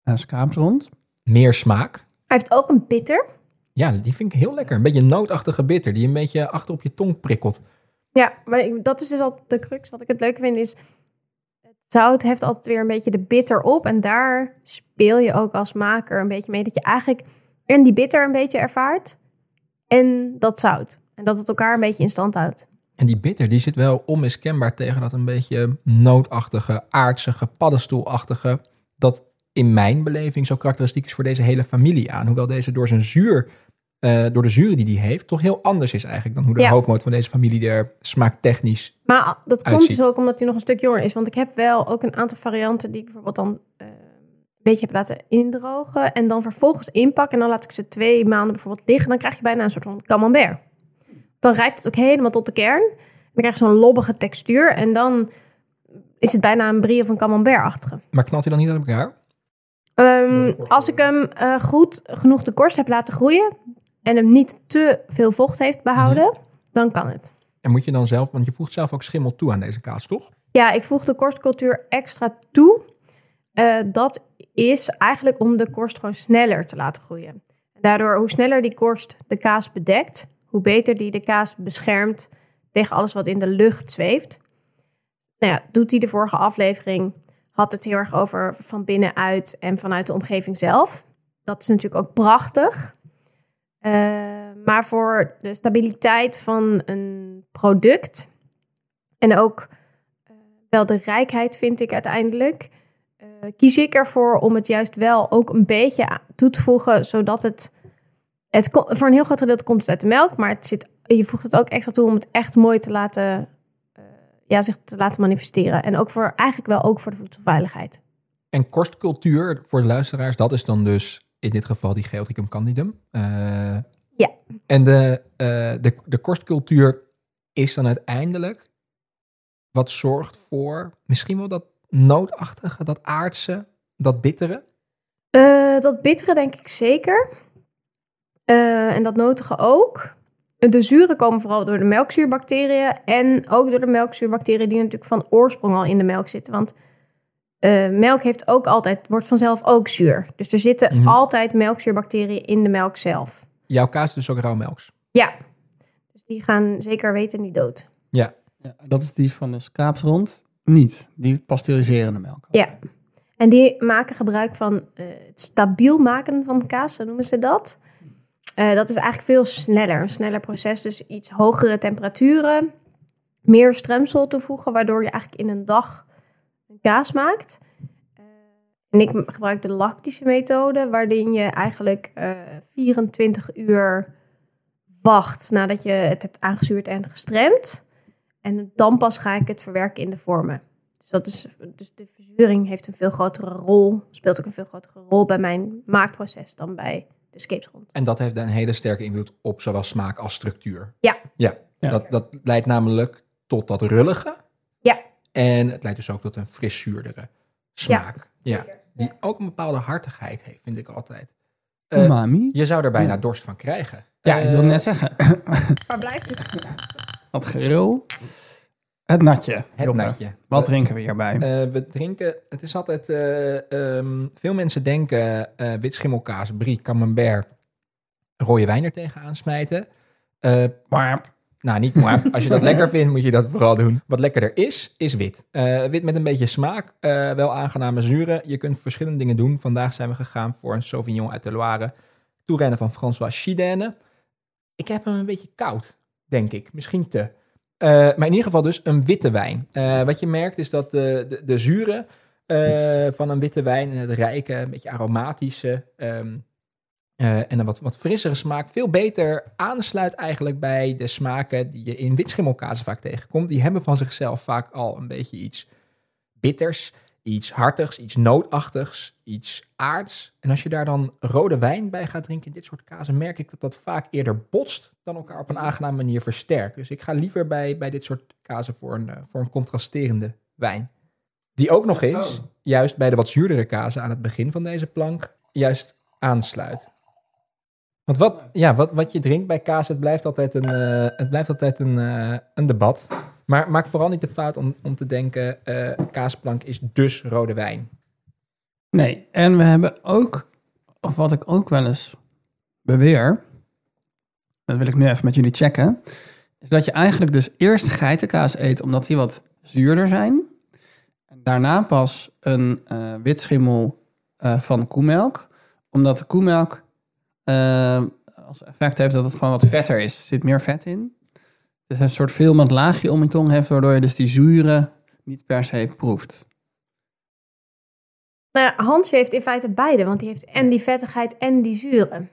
uh, schaapsrond.
meer smaak.
Hij heeft ook een bitter.
Ja, die vind ik heel lekker. Een beetje nootachtige bitter, die een beetje achter op je tong prikkelt.
Ja, maar ik- dat is dus al de crux. Wat ik het leuke vind is, het zout heeft altijd weer een beetje de bitter op. En daar speel je ook als maker een beetje mee. Dat je eigenlijk en die bitter een beetje ervaart en dat zout. En dat het elkaar een beetje in stand houdt.
En die bitter, die zit wel onmiskenbaar tegen dat een beetje nootachtige, aardsige, paddenstoelachtige. Dat in mijn beleving zo karakteristiek is voor deze hele familie aan. Hoewel deze door zijn zuur, eh, door de zuren die hij heeft, toch heel anders is eigenlijk dan hoe de
Ja.
hoofdmoot van deze familie er smaaktechnisch.
Maar dat komt dus ook omdat hij nog een stuk jonger is. Want ik heb wel ook een aantal varianten die ik bijvoorbeeld dan eh, een beetje heb laten indrogen. En dan vervolgens inpakken. En dan laat ik ze twee maanden bijvoorbeeld liggen. Dan krijg je bijna een soort van camembert. Dan rijpt het ook helemaal tot de kern. Dan krijg je zo'n lobbige textuur. En dan is het bijna een brie of een camembert-achtige.
Maar knalt hij dan niet uit elkaar?
Ehm, als ik hem eh, goed genoeg de korst heb laten groeien... en hem niet te veel vocht heeft behouden... dan kan het.
En moet je dan zelf, want je voegt zelf ook schimmel toe aan deze kaas, toch?
Ja, ik voeg de korstcultuur extra toe. Eh, dat is eigenlijk om de korst gewoon sneller te laten groeien. Daardoor, hoe sneller die korst de kaas bedekt, hoe beter die de kaas beschermt tegen alles wat in de lucht zweeft. Nou ja, doet hij de vorige aflevering, had het heel erg over van binnenuit en vanuit de omgeving zelf. Dat is natuurlijk ook prachtig. Eh, maar voor de stabiliteit van een product en ook eh, wel de rijkheid vind ik uiteindelijk, eh, kies ik ervoor om het juist wel ook een beetje toe te voegen, zodat het, het voor een heel groot gedeelte komt het uit de melk, maar het zit, je voegt het ook extra toe om het echt mooi te laten, ja, zich te laten manifesteren. En ook voor, eigenlijk wel ook voor de voedselveiligheid.
En korstcultuur voor de luisteraars, dat is dan dus in dit geval die Geotricum candidum. Eh,
Ja.
En de, eh, de, de korstcultuur is dan uiteindelijk wat zorgt voor misschien wel dat noodachtige, dat aardse, dat bittere.
Eh, dat bittere denk ik zeker. En dat notige ook. De zuren komen vooral door de melkzuurbacteriën. En ook door de melkzuurbacteriën die natuurlijk van oorsprong al in de melk zitten. Want eh, melk heeft ook altijd, wordt vanzelf ook zuur. Dus er zitten
Mhm.
altijd melkzuurbacteriën in de melk zelf.
Jouw kaas is dus ook rauwmelks.
Ja. Dus die gaan zeker weten niet dood.
Ja, dat is die van de schaapsrond. Niet, die pasteuriserende melk.
Ja. En die maken gebruik van eh, het stabiel maken van kaas, zo noemen ze dat. Eh, dat is eigenlijk veel sneller, een sneller proces. Dus iets hogere temperaturen, meer stremsel toevoegen, waardoor je eigenlijk in een dag kaas maakt. Eh, en ik gebruik de lactische methode, waarin je eigenlijk eh 24 uur wacht nadat je het hebt aangezuurd en gestremd. En dan pas ga ik het verwerken in de vormen. Dus, dat is, dus de verzuring heeft een veel grotere rol, speelt ook een veel grotere rol bij mijn maakproces dan bij de scapesgrond.
En dat heeft een hele sterke invloed op zowel smaak als structuur.
Ja.
Ja,
Ja.
Dat, dat leidt namelijk tot dat rullige. En het leidt dus ook tot een fris zuurdere smaak. Ja, die ook een bepaalde hartigheid heeft, vind ik altijd. Eh,
Umami.
je zou er bijna
Ja.
dorst van krijgen.
Ja, ik
Eh,
wilde net zeggen. [LAUGHS]
Waar blijft het?
Dat gerul. Het natje.
Het
Jongen,
natje.
Wat drinken we hierbij?
Eh, we drinken, het is altijd, eh, ehm, veel mensen denken eh wit schimmelkaas, brie, camembert, rode wijn er tegenaan smijten. Eh,
maar
nou, niet maar. Als je dat [LAUGHS] lekker vindt, moet je dat vooral doen. Wat lekkerder is, is wit. Eh, wit met een beetje smaak, eh, wel aangename zuren. Je kunt verschillende dingen doen. Vandaag zijn we gegaan voor een Sauvignon uit de Loire. Toerennen van François Chidenne. Ik heb hem een beetje koud, denk ik. Misschien te. Eh, maar in ieder geval dus een witte wijn. Wat je merkt is dat de, de, de zuren van een witte wijn... en het rijke, een beetje aromatische... ehm, eh, en een wat, wat frissere smaak veel beter aansluit eigenlijk bij de smaken die je in witschimmelkazen vaak tegenkomt. Die hebben van zichzelf vaak al een beetje iets bitters, iets hartigs, iets nootachtigs, iets aards. En als je daar dan rode wijn bij gaat drinken in dit soort kazen, merk ik dat dat vaak eerder botst dan elkaar op een aangename manier versterkt. Dus ik ga liever bij, bij dit soort kazen voor een, eh, voor een contrasterende wijn. Die ook nog eens, juist bij de wat zuurdere kazen aan het begin van deze plank, juist aansluit. Want wat, ja, wat, wat je drinkt bij kaas, het blijft altijd een, eh, het blijft altijd een, eh, een debat. Maar maak vooral niet de fout om, om te denken, eh, kaasplank is dus rode wijn.
nee. En we hebben ook, of wat ik ook wel eens beweer, dat wil ik nu even met jullie checken, is dat je eigenlijk dus eerst geitenkaas eet omdat die wat zuurder zijn. En daarna pas een witschimmel eh, van koemelk, omdat de koemelk eh, als effect heeft dat het gewoon wat vetter is. Er zit meer vet in. Dus een soort filmend laagje om je tong heeft, waardoor je dus die zuren niet per se proeft.
Nou ja, Hansje heeft in feite beide, want die heeft en die vettigheid en die zuren.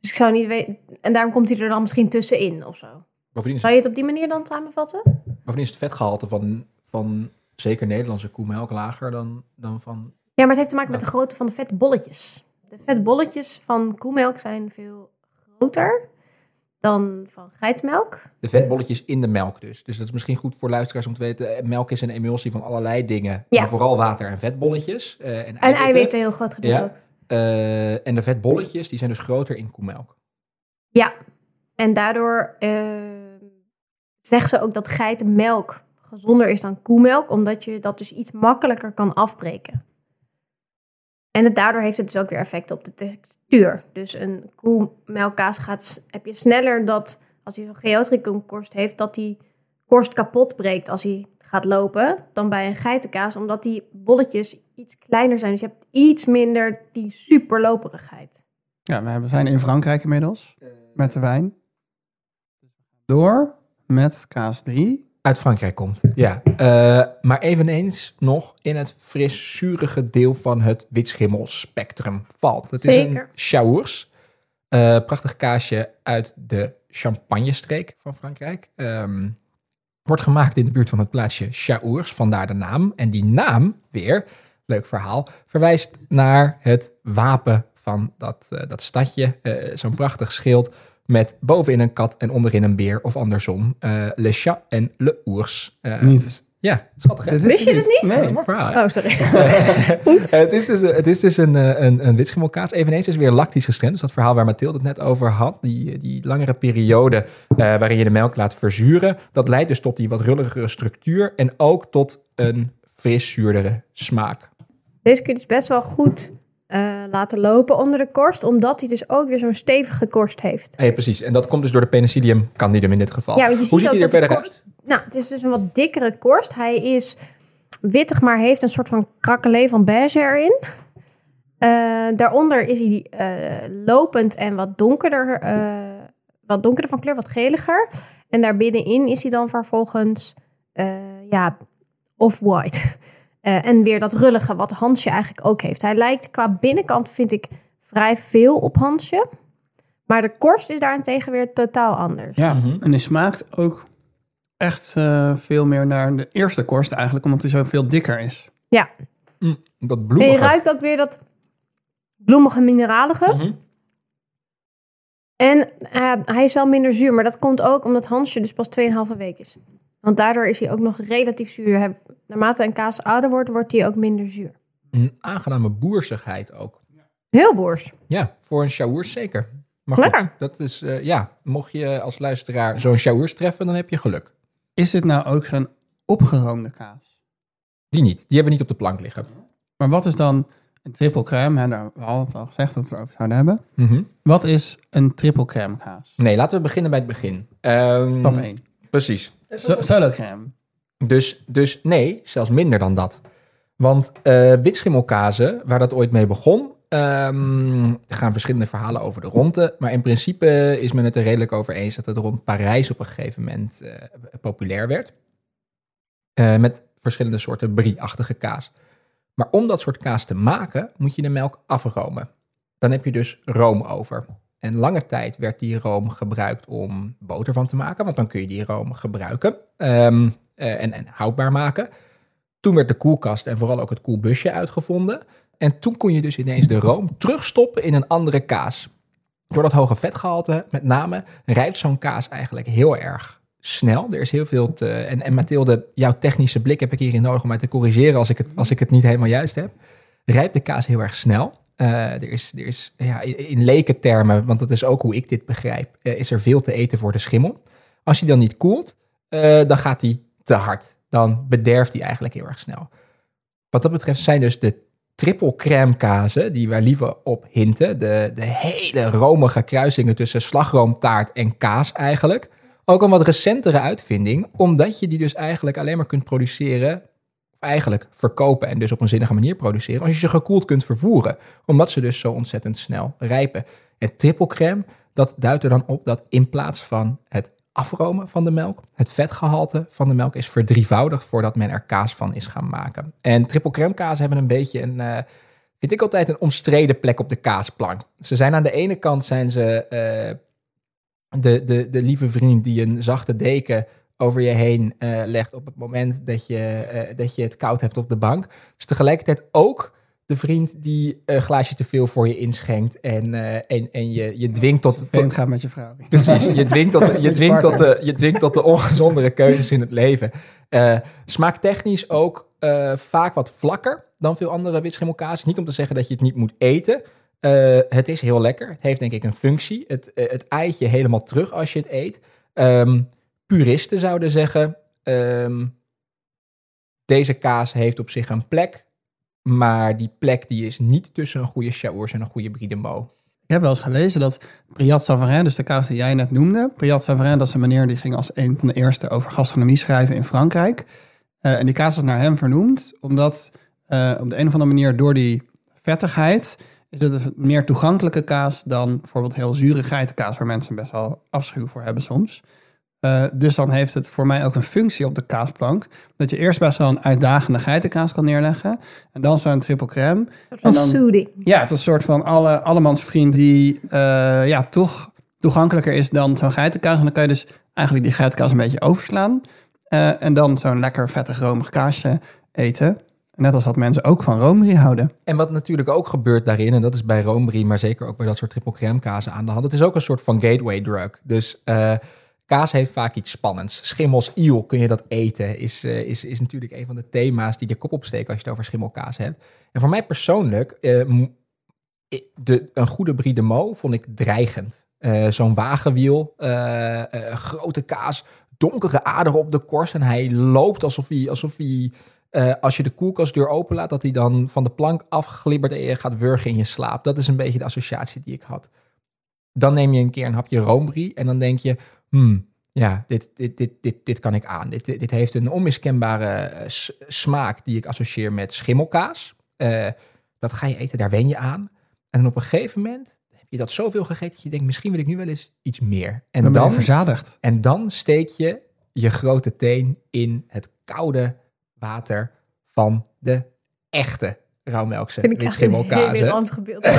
Dus ik zou niet weten, en daarom komt hij er dan misschien tussenin of zo.
Bovendien
Zou je het op die manier dan samenvatten?
bovendien is het vetgehalte van, van zeker Nederlandse koemelk lager dan, dan van...
Ja, maar het heeft te maken met de grootte van de vetbolletjes. De vetbolletjes van koemelk zijn veel groter dan van geitenmelk.
De vetbolletjes in de melk dus. Dus dat is misschien goed voor luisteraars om te weten. eh, Melk is een emulsie van allerlei dingen.
Ja.
Maar vooral water en vetbolletjes. eh, en
En
eiwitten.
eiwitten heel groot gedeelte
Ja.
ook.
Eh, en de vetbolletjes, die zijn dus groter in koemelk.
Ja, en daardoor zeggen ze ook dat geitenmelk gezonder is dan koemelk, omdat je dat dus iets makkelijker kan afbreken. En daardoor heeft het dus ook weer effect op de textuur. Dus een koemelkkaas gaat, heb je sneller dat, als hij zo'n geotricum korst heeft, dat die korst kapot breekt als hij gaat lopen, dan bij een geitenkaas, omdat die bolletjes iets kleiner zijn. Dus je hebt iets minder die superloperigheid.
Ja, we zijn in Frankrijk inmiddels met de wijn. Door met kaas 3.
Uit Frankrijk komt, ja. Eh, maar eveneens nog in het fris-zurige deel van het witschimmel-spectrum valt. Het is
Zeker.
een Chaours. Eh, prachtig kaasje uit de Champagne-streek van Frankrijk. Ehm, wordt gemaakt in de buurt van het plaatsje Chaours, vandaar de naam. En die naam, weer, leuk verhaal, verwijst naar het wapen van dat, eh, dat stadje. Zo'n prachtig schild met bovenin een kat en onderin een beer, of andersom. Eh, le chat en le ours. Eh,
Niet.
dus- ja, schattig hè?
Wist je het niet?
Nee.
Oh, sorry. [LAUGHS] [LAUGHS]
Eh, het is dus, het is dus een, een, een witschimmelkaas. Eveneens is weer lactisch gestremd. Dus dat verhaal waar Mathilde het net over had. Die, die langere periode eh, waarin je de melk laat verzuren. Dat leidt dus tot die wat rulligere structuur. En ook tot een fris zuurdere smaak.
Deze kun je dus best wel goed eh, laten lopen onder de korst, omdat hij dus ook weer zo'n stevige korst heeft.
Ja, precies. En dat komt dus door de penicillium candidum in dit geval.
Ja,
Hoe
ziet
hij er verder uit?
Nou, het is dus een wat dikkere korst. Hij is wittig, maar heeft een soort van krakelé van beige erin. Eh, daaronder is hij eh, lopend en wat donkerder, wat donkerder van kleur, wat geliger. En daar binnenin is hij dan vervolgens ja, off-white. Eh, en weer dat rullige wat Hansje eigenlijk ook heeft. Hij lijkt qua binnenkant, vind ik, vrij veel op Hansje. Maar de korst is daarentegen weer totaal anders.
Ja,
Mhm.
en die smaakt ook echt eh, veel meer naar de eerste korst eigenlijk, omdat hij zo veel dikker is.
Dat
En je
bloemige.
ruikt ook weer dat bloemige mineralige.
Mhm.
En eh, hij is wel minder zuur, maar dat komt ook omdat Hansje dus pas 2,5 week is. Want daardoor is hij ook nog relatief zuur. Naarmate een kaas ouder wordt, wordt hij ook minder zuur.
Een aangename boersigheid ook.
Heel boers.
Ja, voor een Chaours zeker. Maar goed,
Lekker.
dat is, eh, ja, mocht je als luisteraar zo'n Chaours treffen, dan heb je geluk.
Is dit nou ook zo'n opgeroomde kaas?
Die niet. Die hebben we niet op de plank liggen.
Maar wat is dan een triple crème? Hè, daar, we hadden het al gezegd dat we het erover zouden hebben.
Mhm.
Wat is een triple crème kaas?
Nee, laten we beginnen bij het begin. Ehm,
Stap 1.
Precies.
So- solo crème.
Dus, dus nee, zelfs minder dan dat. Want eh witschimmelkazen, waar dat ooit mee begon, ehm, er gaan verschillende verhalen over de ronde. Maar in principe is men het er redelijk over eens dat het rond Parijs op een gegeven moment eh, populair werd. Eh, met verschillende soorten brie-achtige kaas. Maar om dat soort kaas te maken, moet je de melk afromen. Dan heb je dus room over. En lange tijd werd die room gebruikt om boter van te maken, want dan kun je die room gebruiken ehm, eh, en, en houdbaar maken. Toen werd de koelkast en vooral ook het koelbusje uitgevonden. En toen kon je dus ineens de room terugstoppen in een andere kaas. Door dat hoge vetgehalte met name rijpt zo'n kaas eigenlijk heel erg snel. Er is heel veel te... En, en Mathilde, jouw technische blik heb ik hierin nodig om mij te corrigeren als ik het, als ik het niet helemaal juist heb. Rijpt de kaas heel erg snel. Eh, er is, er is ja, in, lekentermen, want dat is ook hoe ik dit begrijp, eh, is er veel te eten voor de schimmel. Als hij dan niet koelt, eh, dan gaat hij te hard. Dan bederft hij eigenlijk heel erg snel. Wat dat betreft zijn dus de triple crème kazen, die wij liever op hinten, de, de hele romige kruisingen tussen slagroomtaart en kaas eigenlijk, ook een wat recentere uitvinding, omdat je die dus eigenlijk alleen maar kunt produceren, eigenlijk verkopen en dus op een zinnige manier produceren, als je ze gekoeld kunt vervoeren, omdat ze dus zo ontzettend snel rijpen. En triple crème, dat duidt er dan op dat in plaats van het afromen van de melk, het vetgehalte van de melk is verdrievoudigd voordat men er kaas van is gaan maken. En triple crème kaas hebben een beetje een, eh, vind ik altijd een omstreden plek op de kaasplank. Ze zijn aan de ene kant zijn ze eh, de, de, de lieve vriend die een zachte deken over je heen eh, legt op het moment dat je, eh, dat je het koud hebt op de bank. is tegelijkertijd ook de vriend die een glaasje te veel voor je inschenkt en, eh, en, en je, je dwingt tot, tot,
gaat met je vrouw.
Precies, je dwingt tot, [LAUGHS] je dwingt tot, de, je dwingt tot de ongezondere keuzes in het leven. Smaaktechnisch ook vaak wat vlakker dan veel andere witschimmelkaas. Niet om te zeggen dat je het niet moet eten. Het is heel lekker. Het heeft denk ik een functie. Het, eh, het eet je helemaal terug als je het eet. Ehm, puristen zouden zeggen... ehm, deze kaas heeft op zich een plek, maar die plek die is niet tussen een goede Chaours en een goede Brie de Meaux.
Ik heb wel eens gelezen dat Priat Savarin, dus de kaas die jij net noemde. Priat Savarin, dat is een meneer die ging als een van de eerste over gastronomie schrijven in Frankrijk. Eh, en die kaas was naar hem vernoemd, omdat eh, op de een of andere manier door die vettigheid is het een meer toegankelijke kaas dan bijvoorbeeld heel zure geitenkaas, waar mensen best wel afschuw voor hebben soms. Eh, dus dan heeft het voor mij ook een functie op de kaasplank. Dat je eerst best wel een uitdagende geitenkaas kan neerleggen. En dan zo'n triple crème.
Een soort van
En dan-
soothing.
Ja, het is een soort van alle, allemans vriend die eh, ja, toch toegankelijker is dan zo'n geitenkaas. En dan kan je dus eigenlijk die geitenkaas een beetje overslaan. Eh, en dan zo'n lekker vettig romig kaasje eten. Net als dat mensen ook van romerie houden.
En wat natuurlijk ook gebeurt daarin, en dat is bij Roombrie, maar zeker ook bij dat soort triple crème kazen aan de hand. Het is ook een soort van gateway drug. Dus eh, kaas heeft vaak iets spannends. Schimmels, iel kun je dat eten, is, eh, is, is natuurlijk een van de thema's die je kop opsteken als je het over schimmelkaas hebt. En voor mij persoonlijk, eh, de, een goede Brie de Meaux vond ik dreigend. Eh, Zo'n wagenwiel, grote kaas, donkere aderen op de korst en hij loopt alsof hij... Alsof hij als je de koelkastdeur openlaat, dat hij dan van de plank afglibbert en je gaat wurgen in je slaap. Dat is een beetje de associatie die ik had. Dan neem je een keer een hapje roombrie en dan denk je, hmm, ja, dit, dit, dit, dit, dit kan ik aan. Dit, dit, heeft een onmiskenbare eh, smaak die ik associeer met schimmelkaas. Eh, dat ga je eten, daar wen je aan. En dan op een gegeven moment heb je dat zoveel gegeten dat je denkt, misschien wil ik nu wel eens iets meer. En
Dan
dan,
verzadigd.
en dan steek je je grote teen in het koude water van de echte rauwmelkse
Vind ik echt een heel gebeeld. [LAUGHS]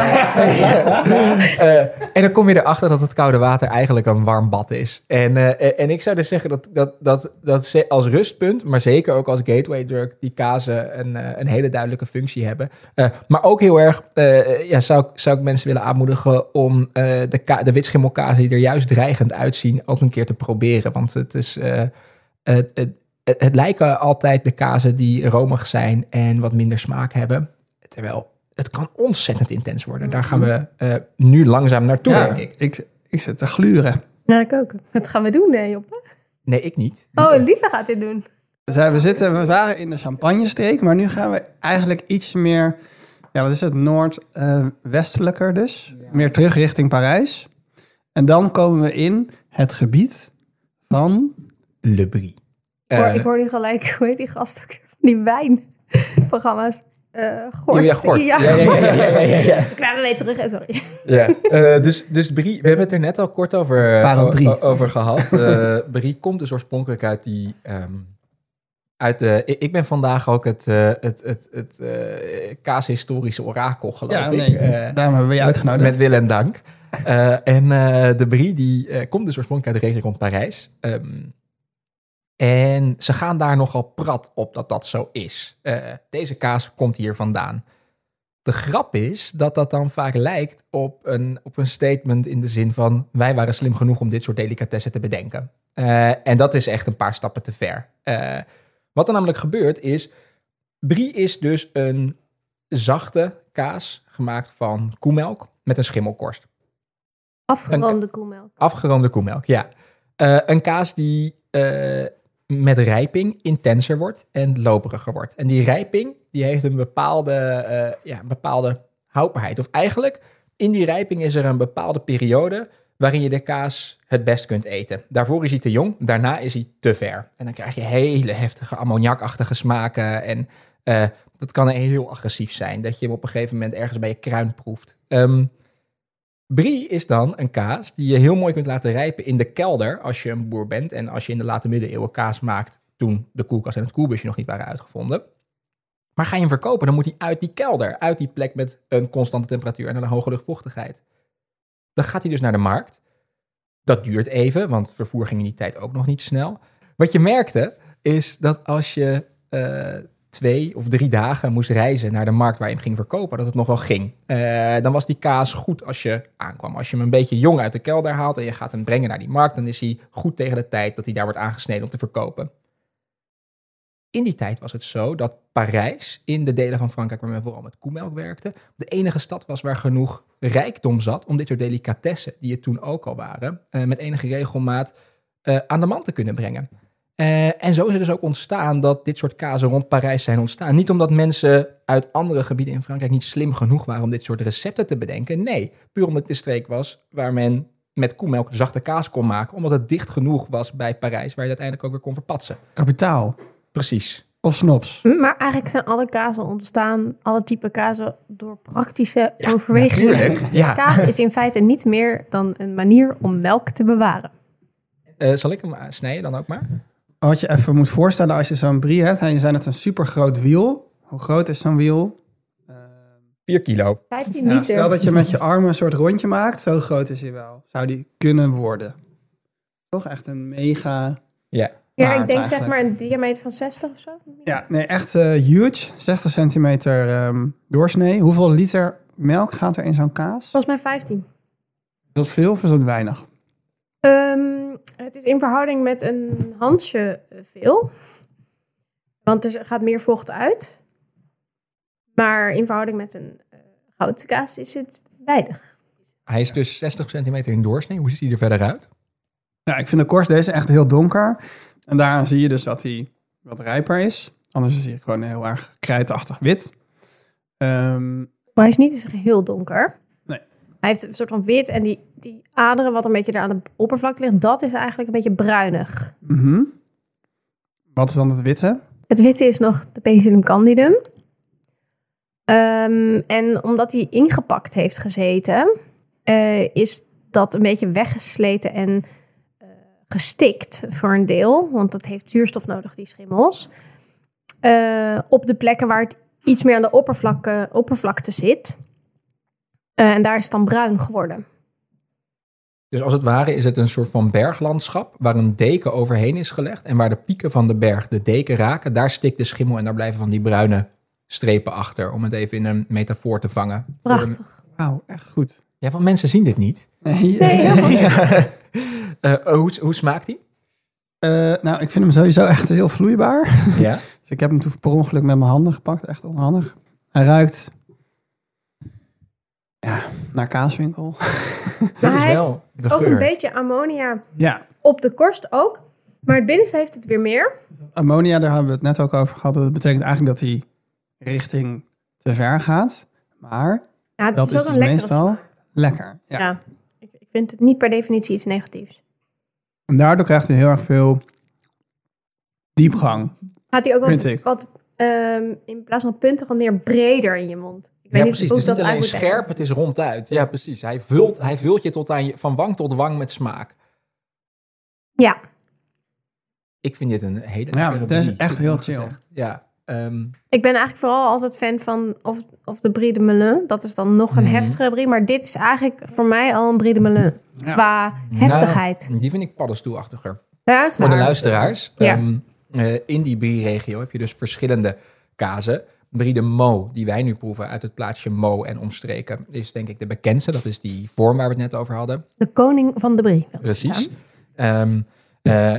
Eh, en dan kom je erachter dat het koude water eigenlijk een warm bad is. En, eh, en ik zou dus zeggen dat, dat, dat, dat ze als rustpunt, maar zeker ook als gateway drug, die kazen een, eh, een hele duidelijke functie hebben. Maar ook heel erg, ja, zou, ik- zou ik mensen willen aanmoedigen om de, ka- de witschimmelkazen die er juist dreigend uitzien, ook een keer te proberen. Want het is... het, het, het lijken altijd de kazen die romig zijn en wat minder smaak hebben. Terwijl het kan ontzettend intens worden. Daar gaan we eh, nu langzaam naartoe,
Ja,
denk ik.
ik, ik zit te gluren.
Nou, ik ook. Wat gaan we doen, nee, Joppe?
Nee, ik niet.
Oh, Lieve gaat dit doen.
Dus eh, we, zitten, we waren in de champagnestreek, maar nu gaan we eigenlijk iets meer, ja, wat is het, noordwestelijker dus. Meer terug richting Parijs. En dan komen we in het gebied van...
Le Brie.
Ik hoor,
Eh,
ik hoor nu gelijk, [LAUGHS] hoe heet die gast ook? Die wijnprogramma's. Eh Gort.
ja, Gort.
Ja,
Ja, ja, ja, [LAUGHS]
er terug, hè, sorry.
Ja, eh, dus, dus Brie, we hebben het er net al kort over, o- over gehad. Eh Brie komt dus oorspronkelijk uit die... ehm, uit de, ik ben vandaag ook het, eh, het, het, het eh, kaashistorische orakel, geloof
Ja,
ik.
nee,
Eh,
daarom hebben we je uitgenodigd.
Met Willem Dank. Eh, en eh, de Brie die eh, komt dus oorspronkelijk uit de regio rond Parijs. Ehm, en ze gaan daar nogal prat op dat dat zo is. Eh, deze kaas komt hier vandaan. De grap is dat dat dan vaak lijkt op een, op een statement in de zin van... wij waren slim genoeg om dit soort delicatessen te bedenken. Eh, en dat is echt een paar stappen te ver. Eh, wat er namelijk gebeurt is... Brie is dus een zachte kaas gemaakt van koemelk met een schimmelkorst.
Afgeronde koemelk.
Afgeroomde koemelk, ja. Een kaas die met rijping intenser wordt en loperiger wordt. En die rijping die heeft een bepaalde, eh, ja, een bepaalde houdbaarheid. Of eigenlijk, in die rijping is er een bepaalde periode waarin je de kaas het best kunt eten. Daarvoor is hij te jong, daarna is hij te ver. En dan krijg je hele heftige ammoniakachtige smaken. En eh, dat kan heel agressief zijn, dat je hem op een gegeven moment ergens bij je kruin proeft. Ehm, Brie is dan een kaas die je heel mooi kunt laten rijpen in de kelder als je een boer bent. En als je in de late middeleeuwen kaas maakt toen de koelkast en het koelbusje nog niet waren uitgevonden. Maar ga je hem verkopen, dan moet hij uit die kelder, uit die plek met een constante temperatuur en een hoge luchtvochtigheid. Dan gaat hij dus naar de markt. Dat duurt even, want vervoer ging in die tijd ook nog niet snel. Wat je merkte, is dat als je eh, twee of drie dagen moest reizen naar de markt waar je hem ging verkopen, dat het nog wel ging. Eh, dan was die kaas goed als je aankwam. Als je hem een beetje jong uit de kelder haalt en je gaat hem brengen naar die markt, dan is hij goed tegen de tijd dat hij daar wordt aangesneden om te verkopen. In die tijd was het zo dat Parijs, in de delen van Frankrijk waar men vooral met koemelk werkte, de enige stad was waar genoeg rijkdom zat om dit soort delicatessen, die er toen ook al waren, eh, met enige regelmaat eh, aan de man te kunnen brengen. Eh, en zo is het dus ook ontstaan dat dit soort kazen rond Parijs zijn ontstaan. Niet omdat mensen uit andere gebieden in Frankrijk niet slim genoeg waren om dit soort recepten te bedenken. Nee, puur omdat het de streek was waar men met koemelk zachte kaas kon maken. Omdat het dicht genoeg was bij Parijs, waar je het uiteindelijk ook weer kon verpatsen.
Kapitaal.
Precies.
Of snops.
Maar eigenlijk zijn alle kazen ontstaan, alle type kazen, door praktische overwegingen.
Tuurlijk. Ja.
Kaas is in feite niet meer dan een manier om melk te bewaren.
Eh, zal ik hem snijden dan ook maar?
Wat je even moet voorstellen als je zo'n brie hebt en je zijn het een super groot wiel. Hoe groot is zo'n wiel?
4 kilo.
15
Ja,
liter.
stel dat je met je armen een soort rondje maakt, zo groot is hij wel. Zou die kunnen worden? Toch echt een mega.
Ja.
ja, ik denk zeg maar een diameter van 60 of zo.
Ja, nee, echt eh, huge. 60 centimeter ehm, doorsnee. Hoeveel liter melk gaat er in zo'n kaas?
Volgens mij 15.
Is dat veel of is dat weinig?
Ehm, het is in verhouding met een handje eh, veel. Want er gaat meer vocht uit. Maar in verhouding met een eh gouden kaas is het weinig.
Hij is dus 60 centimeter in doorsnee. Hoe ziet hij er verder uit?
Ja, ik vind de korst deze echt heel donker. En daaraan zie je dus dat hij wat rijper is. Anders is hij gewoon heel erg krijtachtig wit. Ehm,
Maar hij is niet eens heel donker. Hij heeft een soort van wit en die, die aderen wat een beetje daar aan de oppervlak ligt, dat is eigenlijk een beetje bruinig.
mhm. Wat is dan het witte?
Het witte is nog de Penicillium candidum. Ehm, en omdat hij ingepakt heeft gezeten, eh, is dat een beetje weggesleten en eh, gestikt voor een deel. Want dat heeft zuurstof nodig, die schimmels. Eh, op de plekken waar het iets meer aan de oppervlakte, oppervlakte zit. Eh, en daar is het dan bruin geworden.
Dus als het ware is het een soort van berglandschap waar een deken overheen is gelegd. En waar de pieken van de berg de deken raken, daar stikt de schimmel en daar blijven van die bruine strepen achter. Om het even in een metafoor te vangen.
Prachtig.
Wauw, echt goed.
ja, want mensen zien dit niet.
Nee,
Nee, helemaal niet. [LAUGHS]
Eh, hoe, hoe smaakt die?
Eh, nou, ik vind hem sowieso echt heel vloeibaar.
Ja. [LAUGHS]
Dus ik heb hem toen per ongeluk met mijn handen gepakt. Echt onhandig. Hij ruikt... Ja, naar kaaswinkel. [LAUGHS]
Dat is
hij
wel de
Ook een beetje ammonia
Ja,
op de korst ook. Maar het binnenste heeft het weer meer.
ammonia, daar hebben we het net ook over gehad. Dat betekent eigenlijk dat hij richting te ver gaat. Maar
Ja, het
dat
is
is
ook
dus
een lekkere
meestal
smaak.
lekker. Ja.
Ja. Ik, ik vind het niet per definitie iets negatiefs.
En daardoor krijgt hij heel erg veel diepgang.
Gaat hij ook
Vind
wat,
ik.
wat ehm, in plaats van puntig wat meer breder in je mond.
Ja, precies. Het is niet
dat
alleen scherp, het is ronduit. Ja, precies. Hij vult, hij vult je tot aan je, van wang tot wang met smaak.
Ja,
Ik vind dit een hele
Ja, het is echt heel
gezegd.
chill.
Ja, ehm,
ik ben eigenlijk vooral altijd fan van of, of de Brie de Melun. Dat is dan nog een
Mhm.
heftigere brie. Maar dit is eigenlijk voor mij al een Brie de Melun.
Ja.
Qua heftigheid.
nou, die vind ik paddenstoelachtiger.
ja,
Voor de luisteraars.
Ja.
ehm, eh, in die brie-regio heb je dus verschillende kazen. Brie de Mo, die wij nu proeven uit het plaatsje Mo en omstreken, is denk ik de bekendste. Dat is die vorm waar we het net over hadden.
De koning van de Brie.
Precies. Ehm, eh,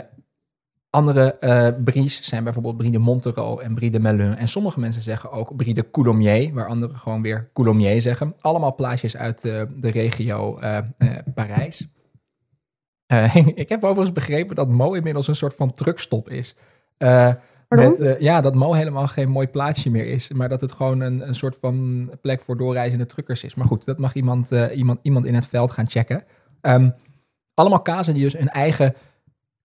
andere eh bries zijn bijvoorbeeld Brie de Montereau en Brie de Melun. En sommige mensen zeggen ook Brie de Coulommiers, waar anderen gewoon weer Coulommiers zeggen. Allemaal plaatjes uit eh, de regio Parijs. [LAUGHS] Ik heb overigens begrepen dat Mo inmiddels een soort van truckstop is. Eh, ja, dat Mo helemaal geen mooi plaatsje meer is, maar dat het gewoon een, een soort van plek voor doorreizende truckers is. Maar goed, dat mag iemand, eh, iemand, iemand in het veld gaan checken. Ehm, allemaal kazen die dus een eigen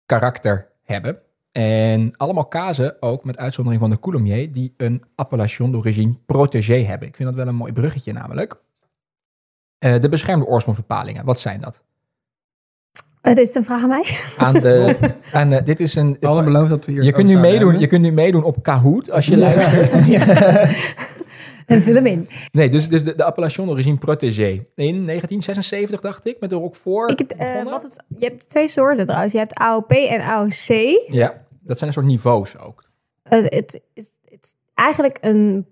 karakter hebben. En allemaal kazen, ook met uitzondering van de Coulommiers, die een appellation d'origine protégé hebben. Ik vind dat wel een mooi bruggetje namelijk. Eh, de beschermde oorsprongsbepalingen, wat zijn dat?
Eh, dit is een vraag aan mij. [LAUGHS]
Aan de, aan dit is een,
hadden beloofd dat we hier
je, kunt nu meedoen,
hebben.
je kunt nu meedoen op Kahoot als je luistert. [LAUGHS] Ja.
En vul hem in.
Nee, dus, dus de, de appellation d'origine protégé. In 1976 dacht ik, met de Roquefort
Ik het, eh, wat het, je hebt twee soorten trouwens. Je hebt AOP en AOC.
Ja, dat zijn een soort niveaus ook.
Eh, het, is, het is eigenlijk een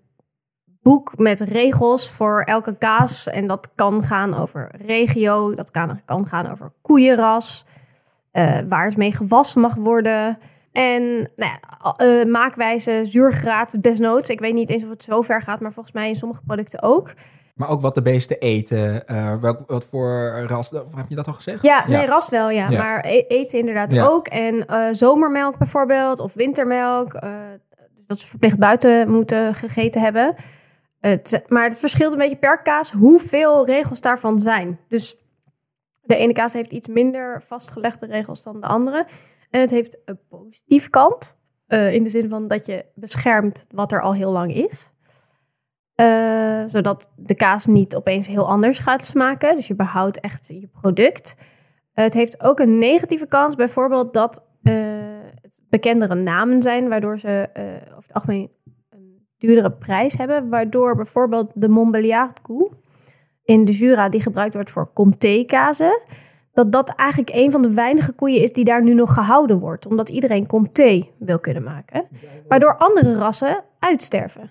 boek met regels voor elke kaas. En dat kan gaan over regio, dat kan, kan gaan over koeienras, eh, waar het mee gewassen mag worden. En nou ja, eh, maakwijze, zuurgraad, desnoods. Ik weet niet eens of het zo ver gaat, maar volgens mij in sommige producten ook.
Maar ook wat de beesten eten, eh, welk, wat voor ras, heb je dat al gezegd?
Ja, nee, ras wel, ja.
Ja.
Maar e- eten inderdaad
Ja.
ook. En zomermelk bijvoorbeeld, of wintermelk. eh, dat ze verplicht buiten moeten gegeten hebben. Maar het verschilt een beetje per kaas hoeveel regels daarvan zijn. Dus de ene kaas heeft iets minder vastgelegde regels dan de andere. En het heeft een positieve kant. eh, in de zin van dat je beschermt wat er al heel lang is. Eh, zodat de kaas niet opeens heel anders gaat smaken. Dus je behoudt echt je product. Eh, het heeft ook een negatieve kans. Bijvoorbeeld dat het bekendere namen zijn. Waardoor ze over het algemeen een duurdere prijs hebben. Waardoor bijvoorbeeld de Montbéliard koe in de Jura die gebruikt wordt voor comté-kazen. Dat dat eigenlijk een van de weinige koeien is die daar nu nog gehouden wordt. Omdat iedereen comté wil kunnen maken. Waardoor andere rassen uitsterven.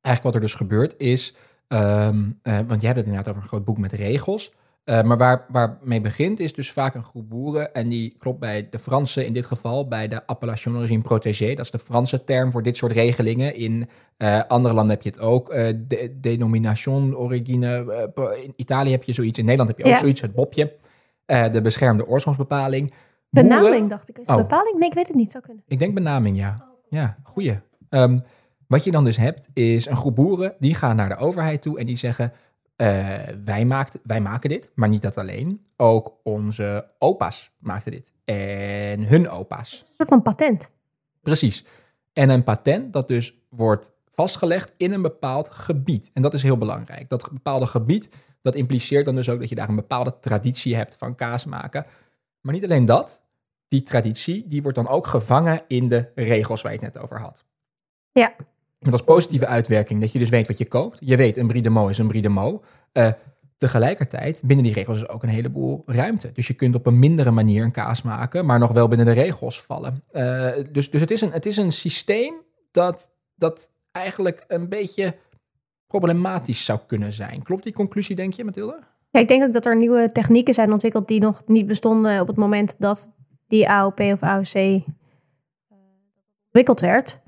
Eigenlijk wat er dus gebeurt is, ehm, eh, want je hebt het inderdaad over een groot boek met regels. Eh, maar waar, waar mee begint is dus vaak een groep boeren. En die klopt bij de Fransen in dit geval, bij de Appellation d'origine protégée. Dat is de Franse term voor dit soort regelingen. In eh, andere landen heb je het ook. eh, de, denomination origine. in Italië heb je zoiets. In Nederland heb je ook
Ja.
zoiets, het bobje. De beschermde oorsprongsbepaling. Boeren-
Benaming, dacht ik. Is
Oh.
bepaling? Nee, ik weet het niet. Zou kunnen.
Ik denk benaming, ja. Ja, goeie. Ehm, wat je dan dus hebt, is een groep boeren die gaan naar de overheid toe en die zeggen: eh, wij, wij maken dit, maar niet dat alleen. Ook onze opa's maakten dit. En hun opa's.
Een soort van patent.
Precies. En een patent dat dus wordt vastgelegd in een bepaald gebied. En dat is heel belangrijk. Dat bepaalde gebied, dat impliceert dan dus ook dat je daar een bepaalde traditie hebt van kaas maken. Maar niet alleen dat, die traditie, die wordt dan ook gevangen in de regels waar je het net over had.
Ja.
Met als positieve uitwerking dat je dus weet wat je koopt. Je weet, een Brie is een Brie. Eh, tegelijkertijd, binnen die regels is ook een heleboel ruimte. Dus je kunt op een mindere manier een kaas maken, maar nog wel binnen de regels vallen. Eh, dus dus het, is een, het is een systeem dat, dat eigenlijk een beetje problematisch zou kunnen zijn. Klopt die conclusie, denk je, Mathilde?
Ja, ik denk ook dat er nieuwe technieken zijn ontwikkeld die nog niet bestonden op het moment dat die AOP of AOC eh, ontwikkeld werd.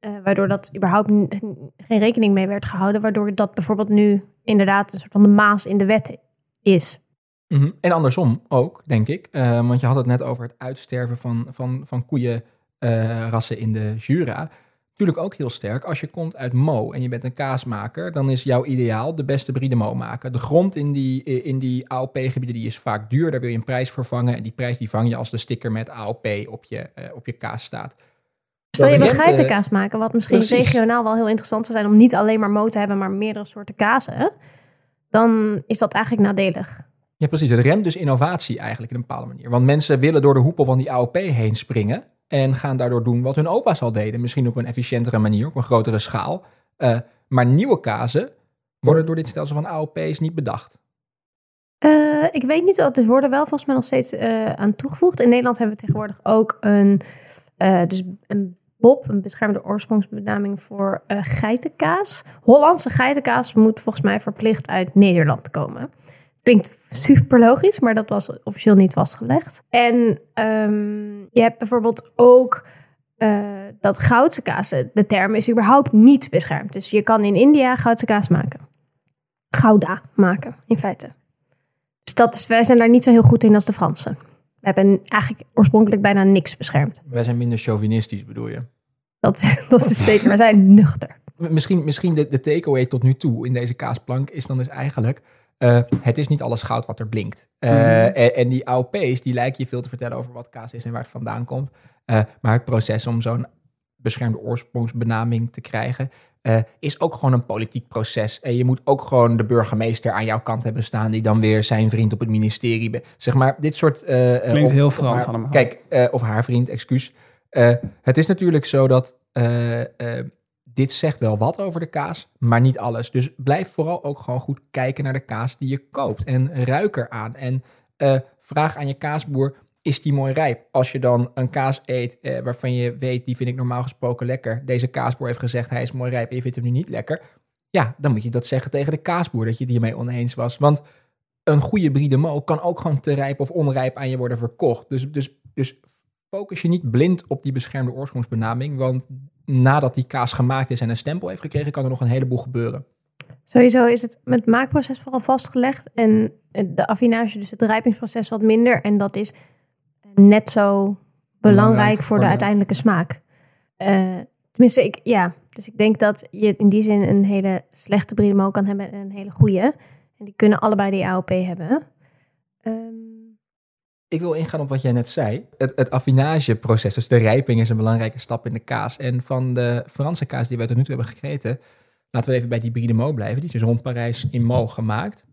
Eh, waardoor dat überhaupt geen rekening mee werd gehouden. Waardoor dat bijvoorbeeld nu inderdaad een soort van de maas in de wet is.
Mhm. En andersom ook, denk ik. Eh, want je had het net over het uitsterven van, van, van koeienrassen in de Jura. Natuurlijk ook heel sterk. Als je komt uit Mo en je bent een kaasmaker, dan is jouw ideaal de beste Brie de Mo maken. De grond in die, in die AOP-gebieden die is vaak duur. Daar wil je een prijs voor vangen. En die prijs die vang je als de sticker met AOP op je, eh, op je kaas staat.
Stel je wil
rente-
geitenkaas maken, wat misschien
Precies.
regionaal wel heel interessant zou zijn om niet alleen maar mo te hebben, maar meerdere soorten kazen. Dan is dat eigenlijk nadelig.
Ja, precies. Het remt dus innovatie eigenlijk in een bepaalde manier. Want mensen willen door de hoepel van die AOP heen springen en gaan daardoor doen wat hun opa's al deden. Misschien op een efficiëntere manier, op een grotere schaal. Eh, maar nieuwe kazen worden door dit stelsel van AOP's niet bedacht.
Eh, ik weet niet, er worden wel volgens mij nog steeds eh, aan toegevoegd. In Nederland hebben we tegenwoordig ook een, eh, dus een BOP, een beschermde oorsprongsbenaming voor eh, geitenkaas. Hollandse geitenkaas moet volgens mij verplicht uit Nederland komen. Klinkt super logisch, maar dat was officieel niet vastgelegd. En ehm, je hebt bijvoorbeeld ook eh, dat goudse kaas, eh, de term is überhaupt niet beschermd. Dus je kan in India goudse kaas maken. Gouda maken, in feite. Dus dat is, wij zijn daar niet zo heel goed in als de Fransen. We hebben eigenlijk oorspronkelijk bijna niks beschermd.
Wij zijn minder chauvinistisch, bedoel je?
Dat, [LAUGHS] dat is zeker, we zijn nuchter.
Misschien, misschien de, de takeaway tot nu toe in deze kaasplank is dan dus eigenlijk... eh, het is niet alles goud wat er blinkt. Eh, en, en die AOP's, die lijken je veel te vertellen over wat kaas is en waar het vandaan komt. Eh, maar het proces om zo'n beschermde oorsprongsbenaming te krijgen... eh, is ook gewoon een politiek proces. En je moet ook gewoon de burgemeester aan jouw kant hebben staan... die dan weer zijn vriend op het ministerie... Zeg maar, dit soort... eh, eh,
Klinkt
of-
heel Frans allemaal.
Kijk, of haar vriend, excuus. Het is natuurlijk zo dat... dit zegt wel wat over de kaas, maar niet alles. Dus blijf vooral ook gewoon goed kijken naar de kaas die je koopt. En ruik er aan. En vraag aan je kaasboer, is die mooi rijp? Als je dan een kaas eet eh, waarvan je weet, die vind ik normaal gesproken lekker. Deze kaasboer heeft gezegd, hij is mooi rijp en je vindt hem nu niet lekker. Ja, dan moet je dat zeggen tegen de kaasboer, dat je het hiermee oneens was. Want een goede Brie kan ook gewoon te rijp of onrijp aan je worden verkocht. Dus, dus, dus focus je niet blind op die beschermde oorsprongsbenaming. Want nadat die kaas gemaakt is en een stempel heeft gekregen, kan er nog een heleboel gebeuren.
Sowieso is het met maakproces vooral vastgelegd. En de affinage, dus het rijpingsproces, wat minder. En dat is net zo belangrijk, voor,
voor
de,
de-
uiteindelijke smaak. Eh, tenminste, ik, ja. Dus ik denk dat je in die zin een hele slechte Brie kan hebben en een hele goede. En die kunnen allebei die AOP hebben. Ehm,
Ik wil ingaan op wat jij net zei. Het, het affinageproces, dus de rijping is een belangrijke stap in de kaas. En van de Franse kaas die wij tot nu toe hebben gegeten, laten we even bij die Brie de Meaux blijven. Die is dus rond Parijs in Meaux gemaakt.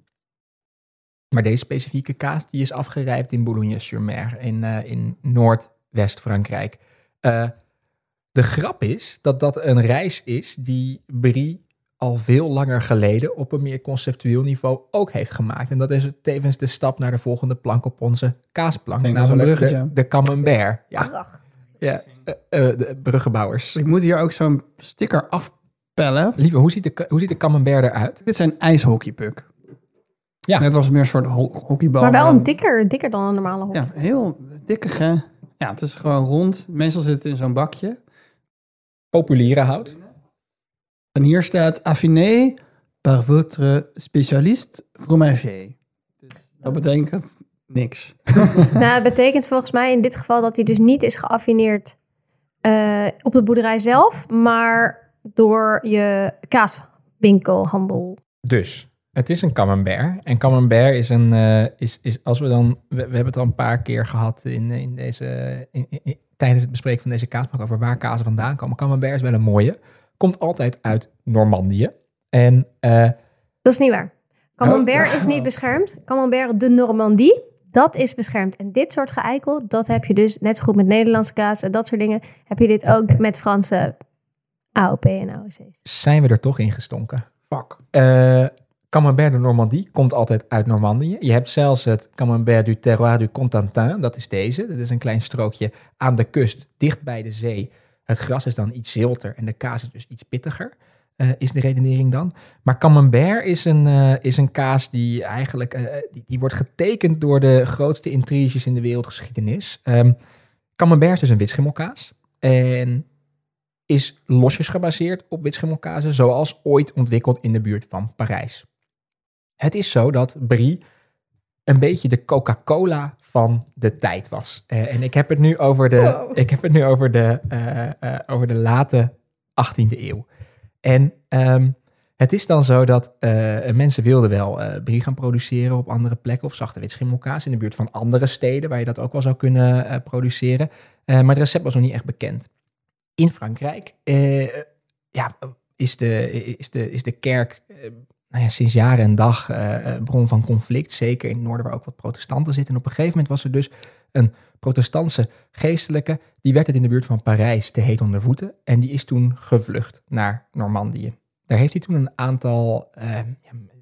Maar deze specifieke kaas die is afgerijpt in Boulogne-sur-Mer in, eh, in Noordwest-Frankrijk. Eh, de grap is dat dat een reis is die Brie al veel langer geleden op een meer conceptueel niveau ook heeft gemaakt. En dat is tevens de stap naar de volgende plank op onze kaasplank. Namelijk de, de camembert. Ja, ja eh, de bruggenbouwers.
Ik moet hier ook zo'n sticker afpellen.
Lieve, hoe ziet de, hoe ziet de camembert eruit?
Dit zijn ijshockeypuk.
Ja.
Net was het meer een soort ho- hockeybal.
Maar wel een dikker, dikker dan een normale hop.
Ja, heel dikkige. Ja, het is gewoon rond. Meestal zit het in zo'n bakje.
Populiere hout.
En hier staat affiné par votre spécialiste fromager. Dus dat betekent niks. [LAUGHS]
Nou, het betekent volgens mij in dit geval dat hij dus niet is geaffineerd eh, op de boerderij zelf, maar door je kaaswinkelhandel.
Dus, het is een camembert. En camembert is een, eh, is, is als we dan, we, we hebben het al een paar keer gehad in, in deze, in, in- in- tijdens het bespreken van deze kaasmak over waar kazen vandaan komen. Camembert is wel een mooie. Komt altijd uit Normandië. En eh,
Dat is niet waar. Camembert
Oh.
is niet beschermd. Camembert de Normandie, dat is beschermd. En dit soort geëikel, dat heb je dus net zo goed met Nederlandse kaas en dat soort dingen, heb je dit ook met Franse AOP en AOC's.
zijn we er toch in gestonken.
Pak.
Eh, Camembert de Normandie komt altijd uit Normandië. Je hebt zelfs het Camembert du Terroir du Constantin. Dat is deze. Dat is een klein strookje aan de kust, dicht bij de zee. Het gras is dan iets zilter en de kaas is dus iets pittiger. eh, is de redenering dan. Maar Camembert is een, eh, is een kaas die eigenlijk... eh, die, die wordt getekend door de grootste intriges in de wereldgeschiedenis. Ehm Camembert is dus een witschimmelkaas. En is losjes gebaseerd op witschimmelkazen, zoals ooit ontwikkeld in de buurt van Parijs. Het is zo dat Brie een beetje de Coca-Cola van de tijd was. Eh, en ik heb het nu over de,
Wow.
ik heb het nu over de, eh, eh, over de late 18e eeuw. En ehm, het is dan zo dat mensen wilden wel brie gaan produceren op andere plekken of zachte witschimmelkaas in de buurt van andere steden waar je dat ook wel zou kunnen produceren. Maar het recept was nog niet echt bekend. In Frankrijk ja, is, de, is, de, is de kerk nou sinds jaren en dag eh, eh, bron van conflict. Zeker in het noorden waar ook wat protestanten zitten. En op een gegeven moment was er dus een protestantse geestelijke. Die werd het in de buurt van Parijs te heet onder voeten. En die is toen gevlucht naar Normandië. Daar heeft hij toen een aantal... eh,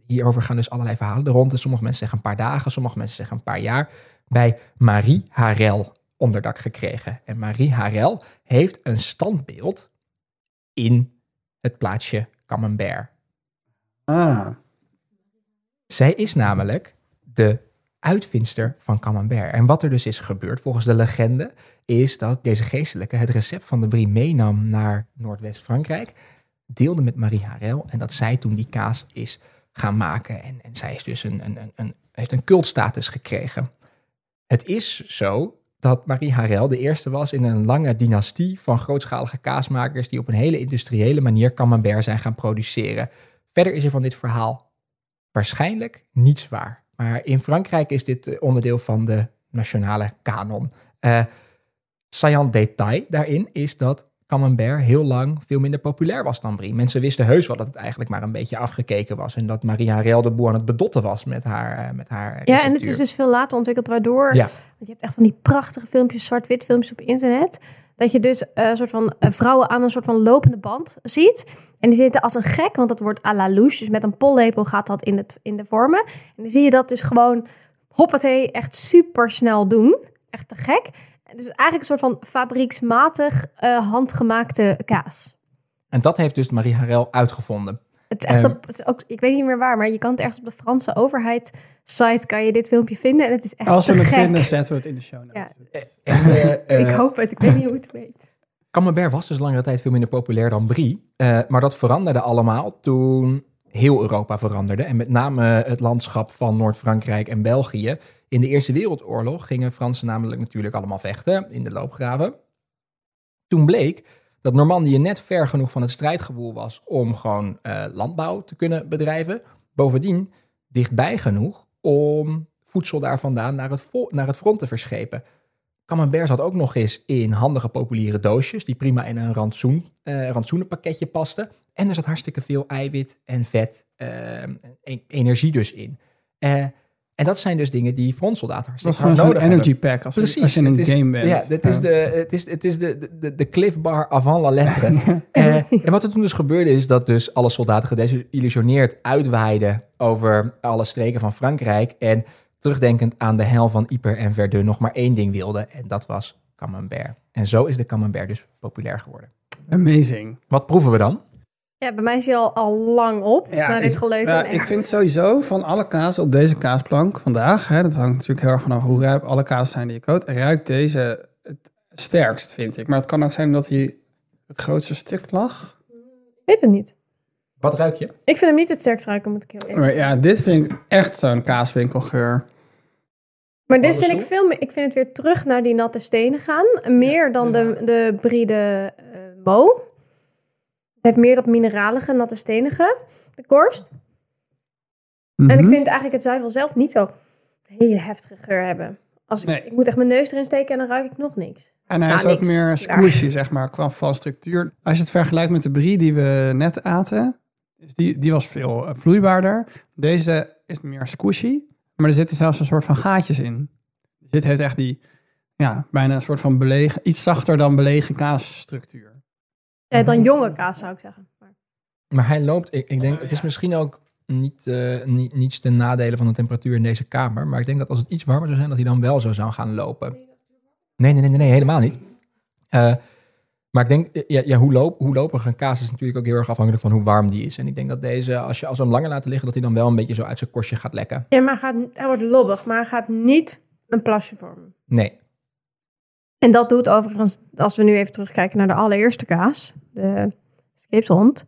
hierover gaan dus allerlei verhalen er rond. Sommige mensen zeggen een paar dagen, sommige mensen zeggen een paar jaar. Bij Marie Harel onderdak gekregen. En Marie Harel heeft een standbeeld in het plaatsje Camembert.
Ah.
Zij is namelijk de uitvindster van Camembert. En wat er dus is gebeurd, volgens de legende, is dat deze geestelijke het recept van de brie meenam naar Noordwest-Frankrijk, deelde met Marie Harel en dat zij toen die kaas is gaan maken. En, en zij is dus een, een, een, een, heeft een cultstatus gekregen. Het is zo dat Marie Harel de eerste was in een lange dynastie van grootschalige kaasmakers die op een hele industriële manier Camembert zijn gaan produceren. Verder is er van dit verhaal waarschijnlijk niets waar. Maar in Frankrijk is dit eh, onderdeel van de nationale kanon. Saillant detail daarin is dat Camembert heel lang veel minder populair was dan Brie. Mensen wisten heus wel dat het eigenlijk maar een beetje afgekeken was. En dat Marie Harel de boer aan het bedotten was met haar, eh, met haar
Ja, en het is dus veel later ontwikkeld, waardoor...
Ja.
Want je hebt echt van die prachtige filmpjes, zwart-wit filmpjes op internet. Dat je dus eh, een soort van eh, vrouwen aan een soort van lopende band ziet. En die zitten als een gek, want dat wordt à la louche. Dus met een pollepel gaat dat in, het, in de vormen. En dan zie je dat dus gewoon, hoppatee, echt super snel doen. Echt te gek. Dus eigenlijk een soort van fabrieksmatig eh, handgemaakte kaas.
En dat heeft dus Marie Harel uitgevonden.
Het is echt op, het is ook, ik weet niet meer waar, maar je kan het ergens op de Franse overheid site kan je dit filmpje vinden. En het is echt
Als we het
gek.
vinden, zetten we het in de show notes.
Ja.
En, eh, [LAUGHS]
ik
eh,
hoop het, ik weet niet hoe het weet.
Camembert was dus langere tijd veel minder populair dan Brie. Eh, maar dat veranderde allemaal toen heel Europa veranderde. En met name het landschap van Noord-Frankrijk en België. In de Eerste Wereldoorlog gingen Fransen namelijk natuurlijk allemaal vechten in de loopgraven. Toen bleek dat Normandië net ver genoeg van het strijdgewoel was om gewoon eh, landbouw te kunnen bedrijven. Bovendien dichtbij genoeg om voedsel daar vandaan naar het, naar het front te verschepen. Camembert zat ook nog eens in handige populiere doosjes, die prima in een rantsoen, eh, rantsoenenpakketje pasten. En er zat hartstikke veel eiwit en vet, eh, en energie dus in. En dat zijn dus dingen die frontsoldaten
Het
hartstikke
gewoon
hard nodig hebben.
energy pack als,
Precies.
als je in een
het is,
game bent.
Ja, dit is, de, het is, het is de, de, de cliff bar avant la lettre. [LAUGHS] Eh, en wat er toen dus gebeurde is dat dus alle soldaten gedesillusioneerd uitwaaiden over alle streken van Frankrijk. En terugdenkend aan de hel van Yper en Verdun nog maar één ding wilden. En dat was camembert. En zo is de camembert dus populair geworden.
Amazing.
Wat proeven we dan?
Ja, bij mij is hij al, al lang op na dit geleut.
ja, ik
echt-
vind sowieso van alle kaas op deze kaasplank vandaag, hè, dat hangt natuurlijk heel erg vanaf hoe rijp alle kaas zijn die je koopt, ruikt deze het sterkst, vind ik. Maar het kan ook zijn dat hij het grootste stuk lag.
Ik weet het niet.
Wat ruik je?
Ik vind hem niet het sterkst ruiken, moet ik heel eerlijk
Maar ja, dit vind ik echt zo'n kaaswinkelgeur.
Maar dit vind ik veel meer... Ik vind het weer terug naar die natte stenen gaan. Meer dan de, de bride Mo. Het heeft meer dat mineralige, natte stenige, de korst. En
Mhm.
ik vind eigenlijk het zuivel zelf niet zo hele heftige geur hebben. Als ik,
Nee.
ik moet echt mijn neus erin steken en dan ruik ik nog niks.
En hij
Nou,
is ook
niks.
meer squishy, zeg maar, qua van structuur. Als je het vergelijkt met de brie die we net aten, is die, die was veel eh, vloeibaarder. Deze is meer squishy, maar er zitten zelfs een soort van gaatjes in. Dit heeft echt die, ja, bijna een soort van belegen, iets zachter dan belegen kaasstructuur.
Ja, dan jonge kaas zou ik zeggen. Maar,
Maar hij loopt, ik, ik denk, het is misschien ook niet, eh niet, niets ten nadele van de temperatuur in deze kamer. Maar ik denk dat als het iets warmer zou zijn, dat hij dan wel zo zou gaan lopen. Nee, nee, nee, nee, nee, helemaal niet. Eh, maar ik denk, eh, ja, ja, hoe, loop, hoe lopig een kaas is natuurlijk ook heel erg afhankelijk van hoe warm die is. En ik denk dat deze, als je als we hem langer laten liggen, dat hij dan wel een beetje zo uit zijn korstje gaat lekken.
ja, maar gaat, hij wordt lobbig, maar hij gaat niet een plasje vormen.
Nee.
En dat doet overigens, als we nu even terugkijken naar de allereerste kaas, de scheepshond.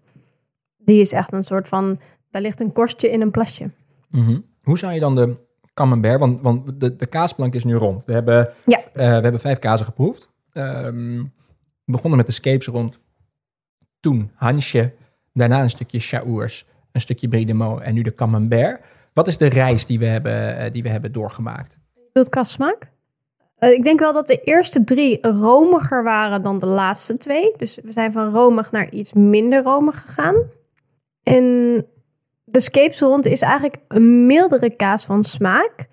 Die is echt een soort van, daar ligt een korstje in een plasje.
Mhm. Hoe zou je dan de camembert, want, want de, de kaasplank is nu rond. We hebben,
Ja.
eh, we hebben vijf kazen geproefd. Ehm, we begonnen met de scapes rond. Toen Hansje, daarna een stukje Chaours, een stukje Brie de Meaux en nu de camembert. Wat is de reis die we hebben, eh, die we hebben doorgemaakt?
Bedoelt kassmaak? Eh, ik denk wel dat de eerste drie romiger waren dan de laatste twee. Dus we zijn van romig naar iets minder romig gegaan. En de Scapes rond is eigenlijk een mildere kaas van smaak.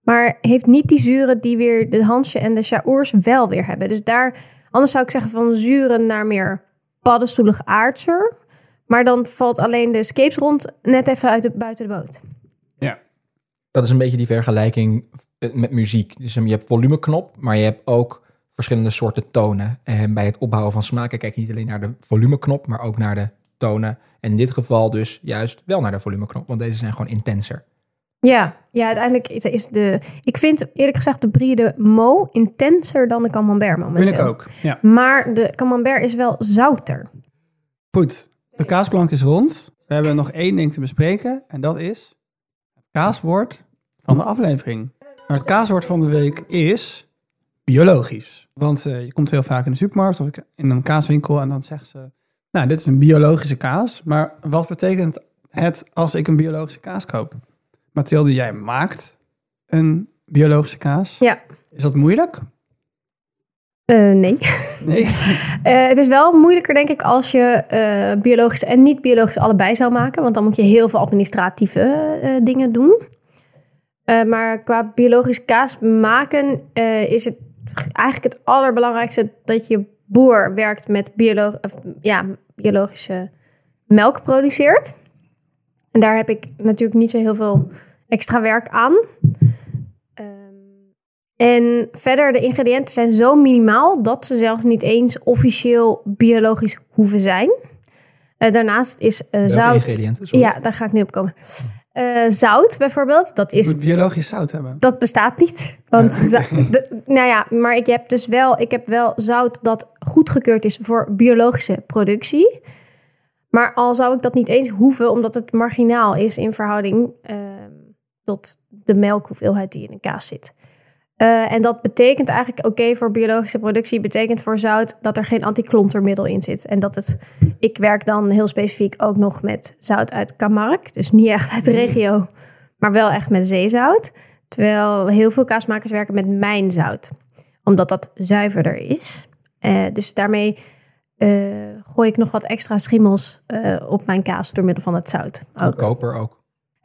Maar heeft niet die zuren die weer de Hansje en de Chaours wel weer hebben. Dus daar, anders zou ik zeggen van zuren naar meer paddenstoelig aardser. Maar dan valt alleen de Scapes rond net even uit de, buiten de boot.
Dat is een beetje die vergelijking met muziek. Dus um, je hebt volumeknop, maar je hebt ook verschillende soorten tonen. En bij het opbouwen van smaken kijk je niet alleen naar de volumeknop, maar ook naar de tonen. En in dit geval dus juist wel naar de volumeknop, want deze zijn gewoon intenser.
Ja, ja, uiteindelijk is- is de... Ik vind eerlijk gezegd de Brie de Mo intenser dan de Camembert momenteel.
Vind ik ook, ja.
Maar de Camembert is wel zouter.
Goed, de kaasplank is rond. We hebben nog één ding te bespreken en dat is het kaaswoord van de aflevering. Maar het kaaswoord van de week is biologisch. Want eh, je komt heel vaak in de supermarkt of in een kaaswinkel en dan zeggen ze... Nou, dit is een biologische kaas. Maar wat betekent het als ik een biologische kaas koop? Mathilde, jij maakt een biologische kaas.
Ja.
Is dat moeilijk?
Eh, nee.
Nee. [LAUGHS]
Eh, het is wel moeilijker, denk ik, als je biologisch en niet-biologisch allebei zou maken. Want dan moet je heel veel administratieve dingen doen. Eh, maar qua biologisch kaas maken eh, is het eigenlijk het allerbelangrijkste dat je boer werkt met biolo of, ja, biologische melk produceert. En daar heb ik natuurlijk niet zo heel veel extra werk aan. Ehm, en verder, de ingrediënten zijn zo minimaal dat ze zelfs niet eens officieel biologisch hoeven zijn. Eh, daarnaast is
Welke
zout.
ingrediënten? Sorry.
Ja, daar ga ik nu op komen. Eh, zout bijvoorbeeld, dat
Je
is
moet biologisch zout hebben.
dat bestaat niet. Want [LAUGHS] de- nou ja, maar ik heb dus wel, ik heb wel zout dat goedgekeurd is voor biologische productie. Maar al zou ik dat niet eens hoeven, omdat het marginaal is in verhouding ehm, tot de melkhoeveelheid die in een kaas zit. Eh, en dat betekent eigenlijk, oké, voor biologische productie, betekent voor zout dat er geen antiklontermiddel in zit. En dat het, ik werk dan heel specifiek ook nog met zout uit Camargue, dus niet echt uit de regio, maar wel echt met zeezout. Terwijl heel veel kaasmakers werken met mijnzout, omdat dat zuiverder is. Eh, dus daarmee eh, gooi ik nog wat extra schimmels op mijn kaas door middel van het zout.
Goedkoper ook.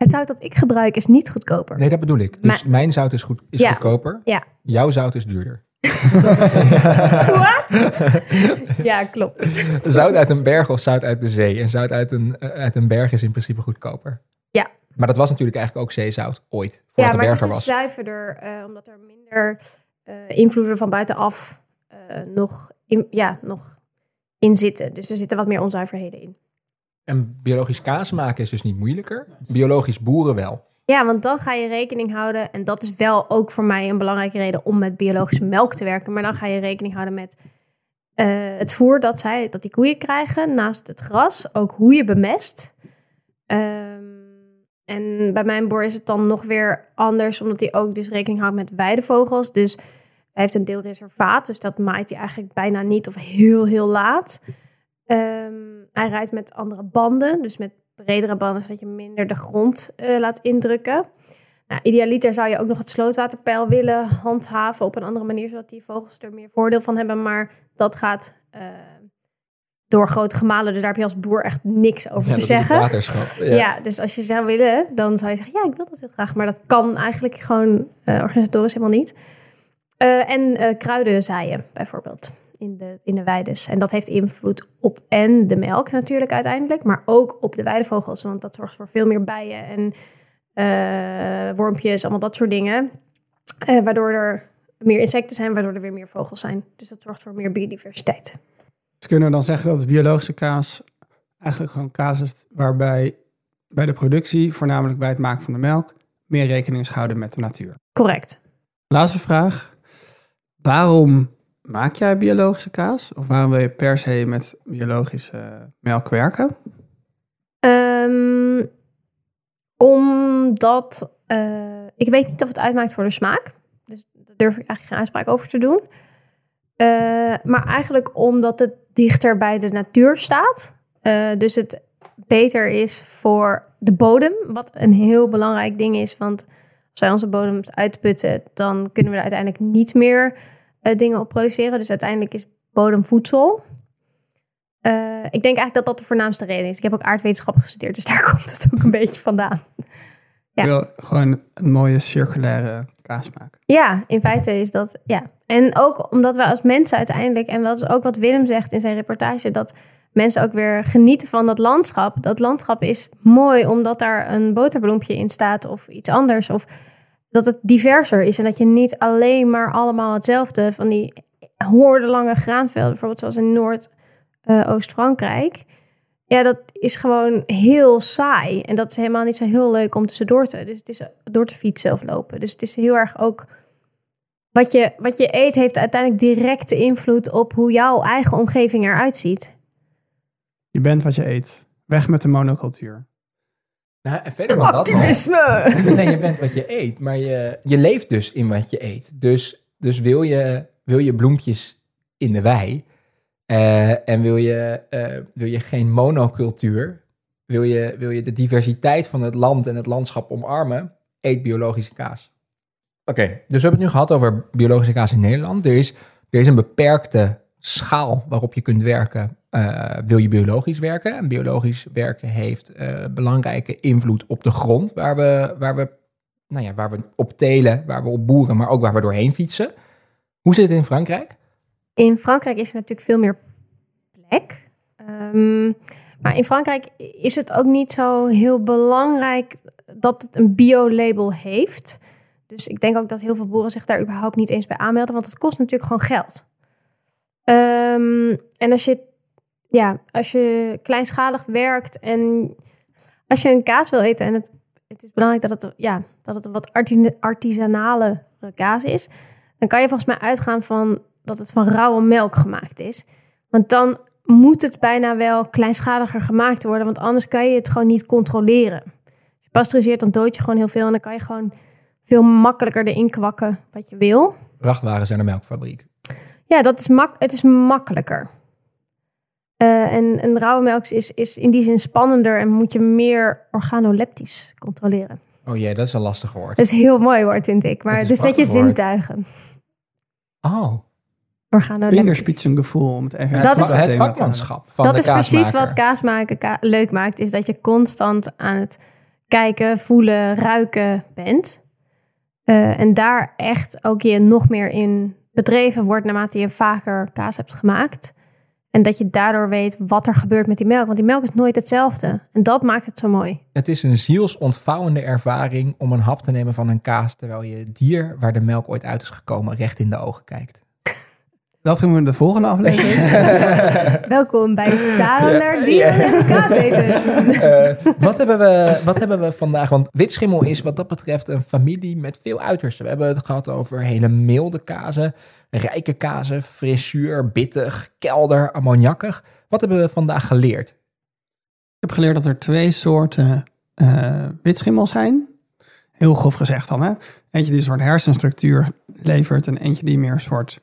Het zout dat ik gebruik is niet goedkoper.
Nee, dat bedoel ik. Dus mijn zout is, goed, is
Ja.
goedkoper.
Ja.
Jouw zout is duurder. [LAUGHS] [LAUGHS]
Ja, klopt.
Zout uit een berg of zout uit de zee. En zout uit een, eh, uit een berg is in principe goedkoper.
Ja.
Maar dat was natuurlijk eigenlijk ook zeezout ooit. Voordat
Ja,
de
maar het is
berger
dus
was.
zuiverder, eh, omdat er minder eh, invloeden van buitenaf nog, in, ja, nog in zitten. Dus er zitten wat meer onzuiverheden in.
En biologisch kaas maken is dus niet moeilijker. Biologisch boeren wel.
Ja, want dan ga je rekening houden, en dat is wel ook voor mij een belangrijke reden om met biologische melk te werken. Maar dan ga je rekening houden met eh, het voer dat, zij, dat die koeien krijgen, naast het gras, ook hoe je bemest. Ehm, en bij mijn boer is het dan nog weer anders, omdat hij ook dus rekening houdt met weidevogels. Dus hij heeft een deel reservaat, dus dat maait hij eigenlijk bijna niet of heel, heel laat. Ehm, hij rijdt met andere banden, dus met bredere banden, zodat je minder de grond eh, laat indrukken. Nou, idealiter zou je ook nog het slootwaterpeil willen handhaven op een andere manier, zodat die vogels er meer voordeel van hebben. Maar dat gaat eh, door grote gemalen, dus daar heb je als boer echt niks over
Ja,
te zeggen.
waterschap.
Ja. dus als je zou willen, dan zou je zeggen, ja, ik wil dat heel graag. Maar dat kan eigenlijk gewoon eh, organisatorisch helemaal niet. En kruiden zaaien, bijvoorbeeld, in de, in de weides. En dat heeft invloed op en de melk natuurlijk uiteindelijk, maar ook op de weidevogels. Want dat zorgt voor veel meer bijen en eh, wormpjes, allemaal dat soort dingen. Eh, waardoor er meer insecten zijn, waardoor er weer meer vogels zijn. Dus dat zorgt voor meer biodiversiteit.
Dus kunnen we dan zeggen dat de biologische kaas eigenlijk gewoon kaas is waarbij bij de productie, voornamelijk bij het maken van de melk, meer rekening is gehouden met de natuur.
Correct.
Laatste vraag. Waarom maak jij biologische kaas? Of waarom wil je per se met biologische melk werken?
Ehm, omdat eh, ik weet niet of het uitmaakt voor de smaak. Dus daar durf ik eigenlijk geen uitspraak over te doen. Eh, maar eigenlijk omdat het dichter bij de natuur staat. Eh, dus het beter is voor de bodem. Wat een heel belangrijk ding is. Want als wij onze bodems uitputten, dan kunnen we uiteindelijk niet meer eh, dingen op produceren. Dus uiteindelijk is bodem voedsel. Eh, ik denk eigenlijk dat dat de voornaamste reden is. Ik heb ook aardwetenschappen gestudeerd, dus [LAUGHS] daar komt het ook een beetje vandaan. Ja.
Ik wil gewoon een mooie circulaire kaas maken.
Ja, in feite is dat, ja. En ook omdat we als mensen uiteindelijk, en dat is ook wat Willem zegt in zijn reportage, dat mensen ook weer genieten van dat landschap. Dat landschap is mooi omdat daar een boterbloempje in staat of iets anders. Of dat het diverser is en dat je niet alleen maar allemaal hetzelfde van die hoordenlange graanvelden, bijvoorbeeld zoals in Noord-Oost-Frankrijk. ja, dat is gewoon heel saai. En dat is helemaal niet zo heel leuk om tussendoor te, dus het is door te fietsen of lopen. Dus het is heel erg ook wat je, wat je eet heeft uiteindelijk directe invloed op hoe jouw eigen omgeving eruit ziet.
Je bent wat je eet. Weg met de monocultuur.
Nou, en verder dan dat nog.
Activisme! [LAUGHS]
Nee, je bent wat je eet, maar je, je leeft dus in wat je eet. Dus, dus wil, je, wil je bloempjes in de wei eh, en wil je, eh, wil je geen monocultuur, wil je, wil je de diversiteit van het land en het landschap omarmen, eet biologische kaas. Oké, dus we hebben het nu gehad over biologische kaas in Nederland. Er is, er is een beperkte schaal waarop je kunt werken. Eh, wil je biologisch werken? En biologisch werken heeft eh, belangrijke invloed op de grond waar we, waar, we, nou ja, waar we op telen, waar we op boeren, maar ook waar we doorheen fietsen. Hoe zit het in Frankrijk?
In Frankrijk is er natuurlijk veel meer plek. Ehm, maar in Frankrijk is het ook niet zo heel belangrijk dat het een bio-label heeft. Dus ik denk ook dat heel veel boeren zich daar überhaupt niet eens bij aanmelden, want het kost natuurlijk gewoon geld. Ehm, en als je, ja, als je kleinschalig werkt en als je een kaas wil eten en het, het is belangrijk dat het, ja, dat het een wat arti- artisanale kaas is, dan kan je volgens mij uitgaan van dat het van rauwe melk gemaakt is. Want dan moet het bijna wel kleinschaliger gemaakt worden. Want anders kan je het gewoon niet controleren. Als je pasteuriseert, dan dood je gewoon heel veel. En dan kan je gewoon veel makkelijker erin kwakken wat je wil.
Vrachtwagens en een melkfabriek.
Ja, dat is mak het is makkelijker. Eh, en, en rauwe melk is, is in die zin spannender en moet je meer organoleptisch controleren.
Oh jee, dat is een lastig woord.
Dat is heel mooi woord, vind ik. Maar
Het is
met je zintuigen.
Oh,
Organoleptisch.
Vingerspitsengevoel, om het even
Dat is-
het
vakmanschap van
dat
de
is precies wat kaas maken ka- leuk maakt. Is dat je constant aan het kijken, voelen, ruiken bent. Eh, en daar echt ook je nog meer in bedreven wordt naarmate je vaker kaas hebt gemaakt. En dat je daardoor weet wat er gebeurt met die melk. Want die melk is nooit hetzelfde. En dat maakt het zo mooi.
Het is een zielsontvouwende ervaring om een hap te nemen van een kaas... terwijl je het dier waar de melk ooit uit is gekomen recht in de ogen kijkt.
Dat doen we in de volgende aflevering. [LAUGHS]
Welkom bij Starender die en kaas eten.
Eh, wat, hebben we, wat hebben we vandaag? Want witschimmel is wat dat betreft een familie met veel uitersten. We hebben het gehad over hele milde kazen, rijke kazen, frisuur, bittig, kelder, ammoniakkig. Wat hebben we vandaag geleerd?
Ik heb geleerd dat er twee soorten eh witschimmel zijn. Heel grof gezegd dan, hè. Eentje die een soort hersenstructuur levert... en eentje die meer een soort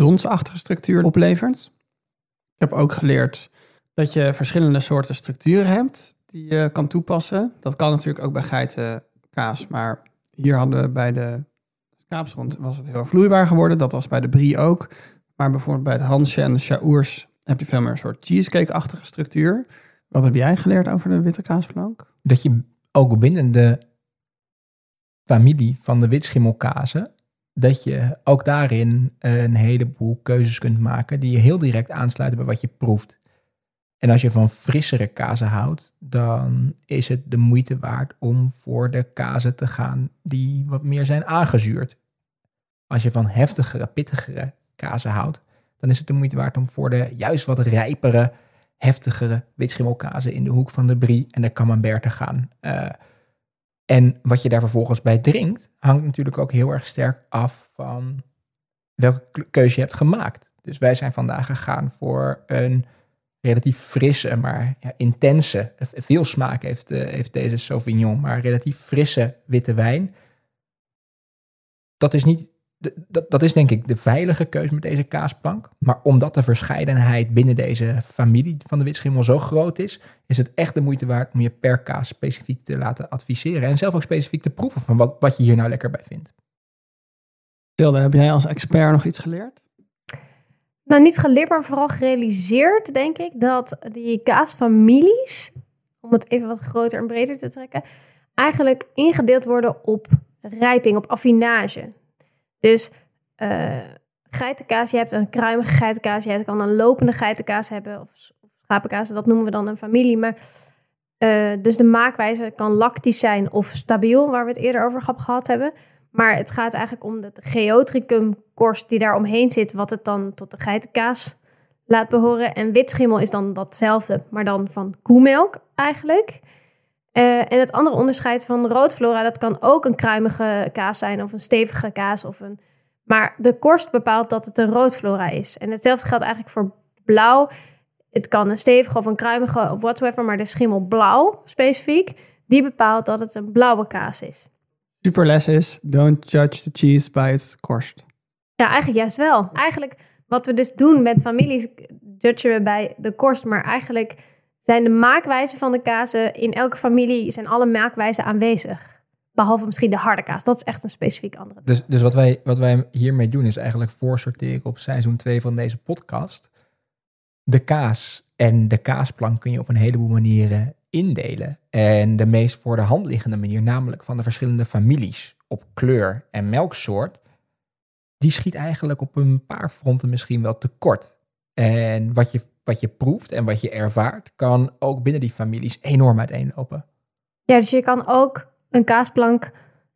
donsachtige structuur oplevert. Ik heb ook geleerd dat je verschillende soorten structuren hebt... die je kan toepassen. Dat kan natuurlijk ook bij geitenkaas, maar hier hadden we bij de schaapsrond... was het heel vloeibaar geworden. Dat was bij de brie ook. Maar bijvoorbeeld bij het Hansje en de Chaours... heb je veel meer een soort cheesecake-achtige structuur... Wat heb jij geleerd over de witte kaasplank?
Dat je ook binnen de familie van de witschimmelkazen... dat je ook daarin een heleboel keuzes kunt maken... die je heel direct aansluiten bij wat je proeft. En als je van frissere kazen houdt, dan is het de moeite waard om voor de kazen te gaan die wat meer zijn aangezuurd. Als je van heftigere, pittigere kazen houdt, dan is het de moeite waard om voor de juist wat rijpere, heftigere witschimmelkazen in de hoek van de brie en de camembert te gaan. Eh, en wat je daar vervolgens bij drinkt, hangt natuurlijk ook heel erg sterk af van welke keuze je hebt gemaakt. Dus wij zijn vandaag gegaan voor een relatief frisse, maar ja, intense, veel smaak heeft, eh, heeft deze Sauvignon, maar relatief frisse witte wijn. Dat is niet, de- dat, dat is denk ik de veilige keuze met deze kaasplank. Maar omdat de verscheidenheid binnen deze familie van de witschimmel zo groot is, is het echt de moeite waard om je per kaas specifiek te laten adviseren. En zelf ook specifiek te proeven van wat, wat je hier nou lekker bij vindt.
Tilde, heb jij als expert nog iets geleerd?
Nou, niet geleerd, maar vooral gerealiseerd, denk ik, dat die kaasfamilies, om het even wat groter en breder te trekken, eigenlijk ingedeeld worden op rijping, op affinage. Dus eh geitenkaas, je hebt een kruimige geitenkaas, je kan een lopende geitenkaas hebben, of, of schapenkaas, dat noemen we dan een familie. Maar, eh, dus de maakwijze kan lactisch zijn of stabiel, waar we het eerder over gehad- hebben. Maar het gaat eigenlijk om de geotricumkorst die daar omheen zit, wat het dan tot de geitenkaas laat behoren. En witschimmel is dan datzelfde, maar dan van koemelk eigenlijk. Eh, en het andere onderscheid van roodflora, dat kan ook een kruimige kaas zijn of een stevige kaas. Of een... Maar de korst bepaalt dat het een roodflora is. En hetzelfde geldt eigenlijk voor blauw. Het kan een stevige of een kruimige of whatsoever, maar de schimmel blauw specifiek, die bepaalt dat het een blauwe kaas is.
Superles is, don't judge the cheese by its korst.
Ja, eigenlijk juist wel. Eigenlijk wat we dus doen met families, judgen we bij de korst. Maar eigenlijk zijn de maakwijzen van de kazen in elke familie, zijn alle maakwijzen aanwezig. Behalve misschien de harde kaas. Dat is echt een specifiek andere.
Dus, dus wat, wij, wat wij hiermee doen is eigenlijk voorsorteren op seizoen 2 van deze podcast. De kaas en de kaasplank kun je op een heleboel manieren indelen. En de meest voor de hand liggende manier, namelijk van de verschillende families op kleur en melksoort, die schiet eigenlijk op een paar fronten misschien wel tekort. En wat je, wat je proeft en wat je ervaart, kan ook binnen die families enorm uiteenlopen.
Ja, dus je kan ook een kaasplank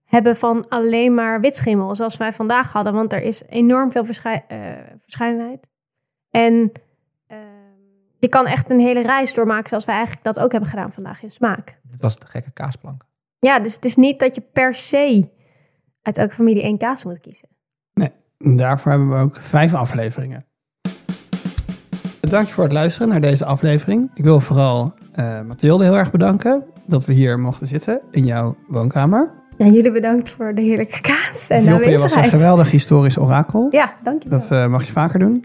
hebben van alleen maar witschimmel, zoals wij vandaag hadden. Want er is enorm veel verschei- eh, verscheidenheid. En eh, je kan echt een hele reis doormaken, zoals wij eigenlijk dat ook hebben gedaan vandaag in smaak.
Dit was de gekke kaasplank.
Ja, dus het is niet dat je per se uit elke familie één kaas moet kiezen.
Daarvoor hebben we ook vijf afleveringen. Bedankt voor het luisteren naar deze aflevering. Ik wil vooral eh Mathilde heel erg bedanken dat we hier mochten zitten in jouw woonkamer.
Ja, jullie bedankt voor de heerlijke kaas en de
Joppe, je was een geweldig historisch orakel.
Ja, dankjewel.
Dat eh, mag je vaker doen.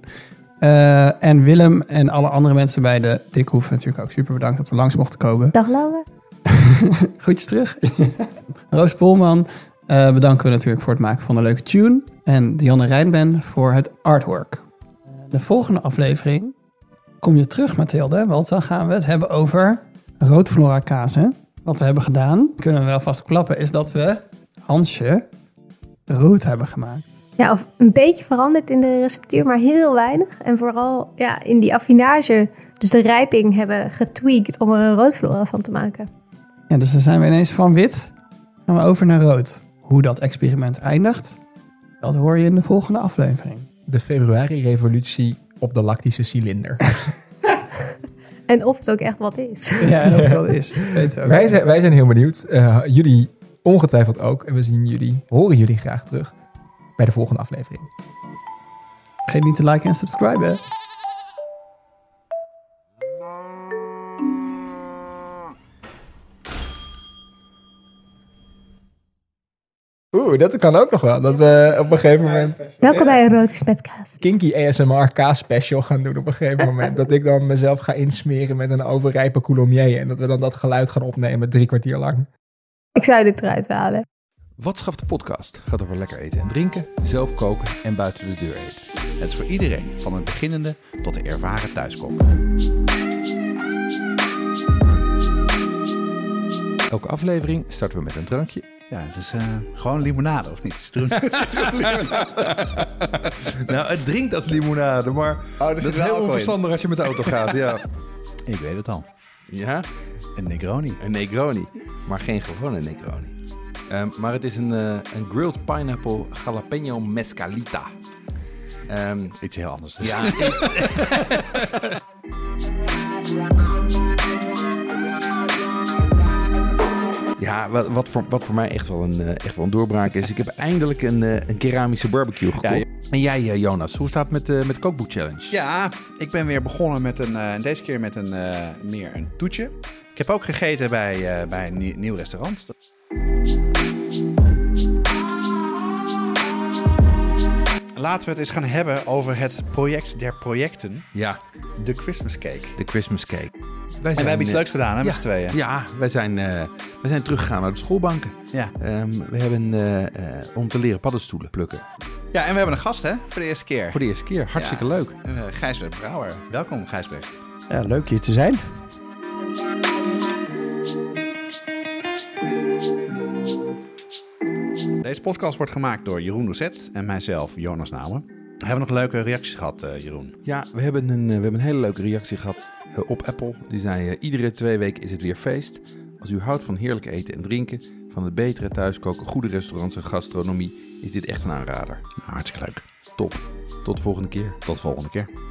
Eh, en Willem en alle andere mensen bij de Dikhoef natuurlijk ook super bedankt dat we langs mochten komen.
Dag Laura. [LAUGHS]
Groetjes terug. [LAUGHS] Roos Polman bedanken we natuurlijk voor het maken van een leuke tune. En Dionne Rijnben voor het artwork. De volgende aflevering kom je terug, Mathilde. Want dan gaan we het hebben over roodflora kazen. Wat we hebben gedaan, kunnen we wel vast klappen, is dat we Hansje rood hebben gemaakt.
Ja, of een beetje veranderd in de receptuur, maar heel weinig. En vooral ja, in die affinage, dus de rijping, hebben getweakt om er een roodflora van te maken.
Ja, dus dan zijn we ineens van wit, gaan we over naar rood. Hoe dat experiment eindigt, dat hoor je in de volgende aflevering.
De februari-revolutie op de lactische cilinder. [LAUGHS]
En of het ook echt wat is.
Ja, dat dat is. [LAUGHS] Weet ook.
wij, zijn, wij zijn heel benieuwd. Eh, jullie ongetwijfeld ook. En we zien jullie, horen jullie graag terug bij de volgende aflevering.
Vergeet niet te liken en subscriben.
Oeh, dat kan ook nog wel. Dat we op een gegeven moment
Welkom bij een rood is met kaas.
kinky ASMR kaas special gaan doen op een gegeven moment. dat ik dan mezelf ga insmeren met een overrijpe coulommiers. En dat we dan dat geluid gaan opnemen drie kwartier lang.
Ik zou dit eruit halen.
Wat schaft de podcast gaat over lekker eten en drinken, zelf koken en buiten de deur eten. Het is voor iedereen, van een beginnende tot de ervaren thuiskok. Elke aflevering starten we met een drankje.
Ja, het is eh, gewoon limonade, of niet? Citroenlimonade. [LAUGHS]
Nou, het drinkt als limonade, maar
Oh,
dat is heel onverstandig als je met de auto gaat. Ja, [LAUGHS]
Ik weet het al.
ja
Een Negroni.
een Negroni, maar geen gewone Negroni. Ehm, maar het is een, eh, een grilled pineapple jalapeno mescalita. Ehm,
Iets heel anders. dus.
Ja, [LAUGHS] Ja, wat, wat, voor, wat voor mij echt wel, een, eh, echt wel een doorbraak is. Ik heb eindelijk een, eh, een keramische barbecue gekocht.
Ja,
En jij, eh, Jonas, hoe staat het met, met de kookboek challenge?
Ja, ik ben weer begonnen met een, deze keer met een, meer een toetje. Ik heb ook gegeten bij, bij een nieuw restaurant. Laten we het eens gaan hebben over het project der projecten,
Ja,
de Christmas Cake.
de Christmas cake. Wij
En we hebben iets
eh,
leuks gedaan, hè, met z'n tweeën.
Ja, wij zijn, eh, wij zijn teruggegaan naar de schoolbanken.
Ja.
Ehm, we hebben eh, eh, om te leren paddenstoelen plukken.
ja, en we hebben een gast, hè, voor de eerste keer.
Voor de eerste keer. Hartstikke
Ja.
leuk.
Uh, Gijsbert Brouwer. Welkom, Gijsbert.
Ja, leuk hier te zijn.
Deze podcast wordt gemaakt door Jeroen Dozet en mijzelf, Jonas Nouwen. We hebben nog leuke reacties gehad, eh, Jeroen.
Ja, we hebben een, eh, we hebben een hele leuke reactie gehad eh, op Apple. Die zei, iedere twee weken is het weer feest. Als u houdt van heerlijk eten en drinken, van het betere thuiskoken, goede restaurants en gastronomie, is dit echt een aanrader.
Hartstikke leuk.
Top. Tot de volgende keer.
Tot de volgende keer.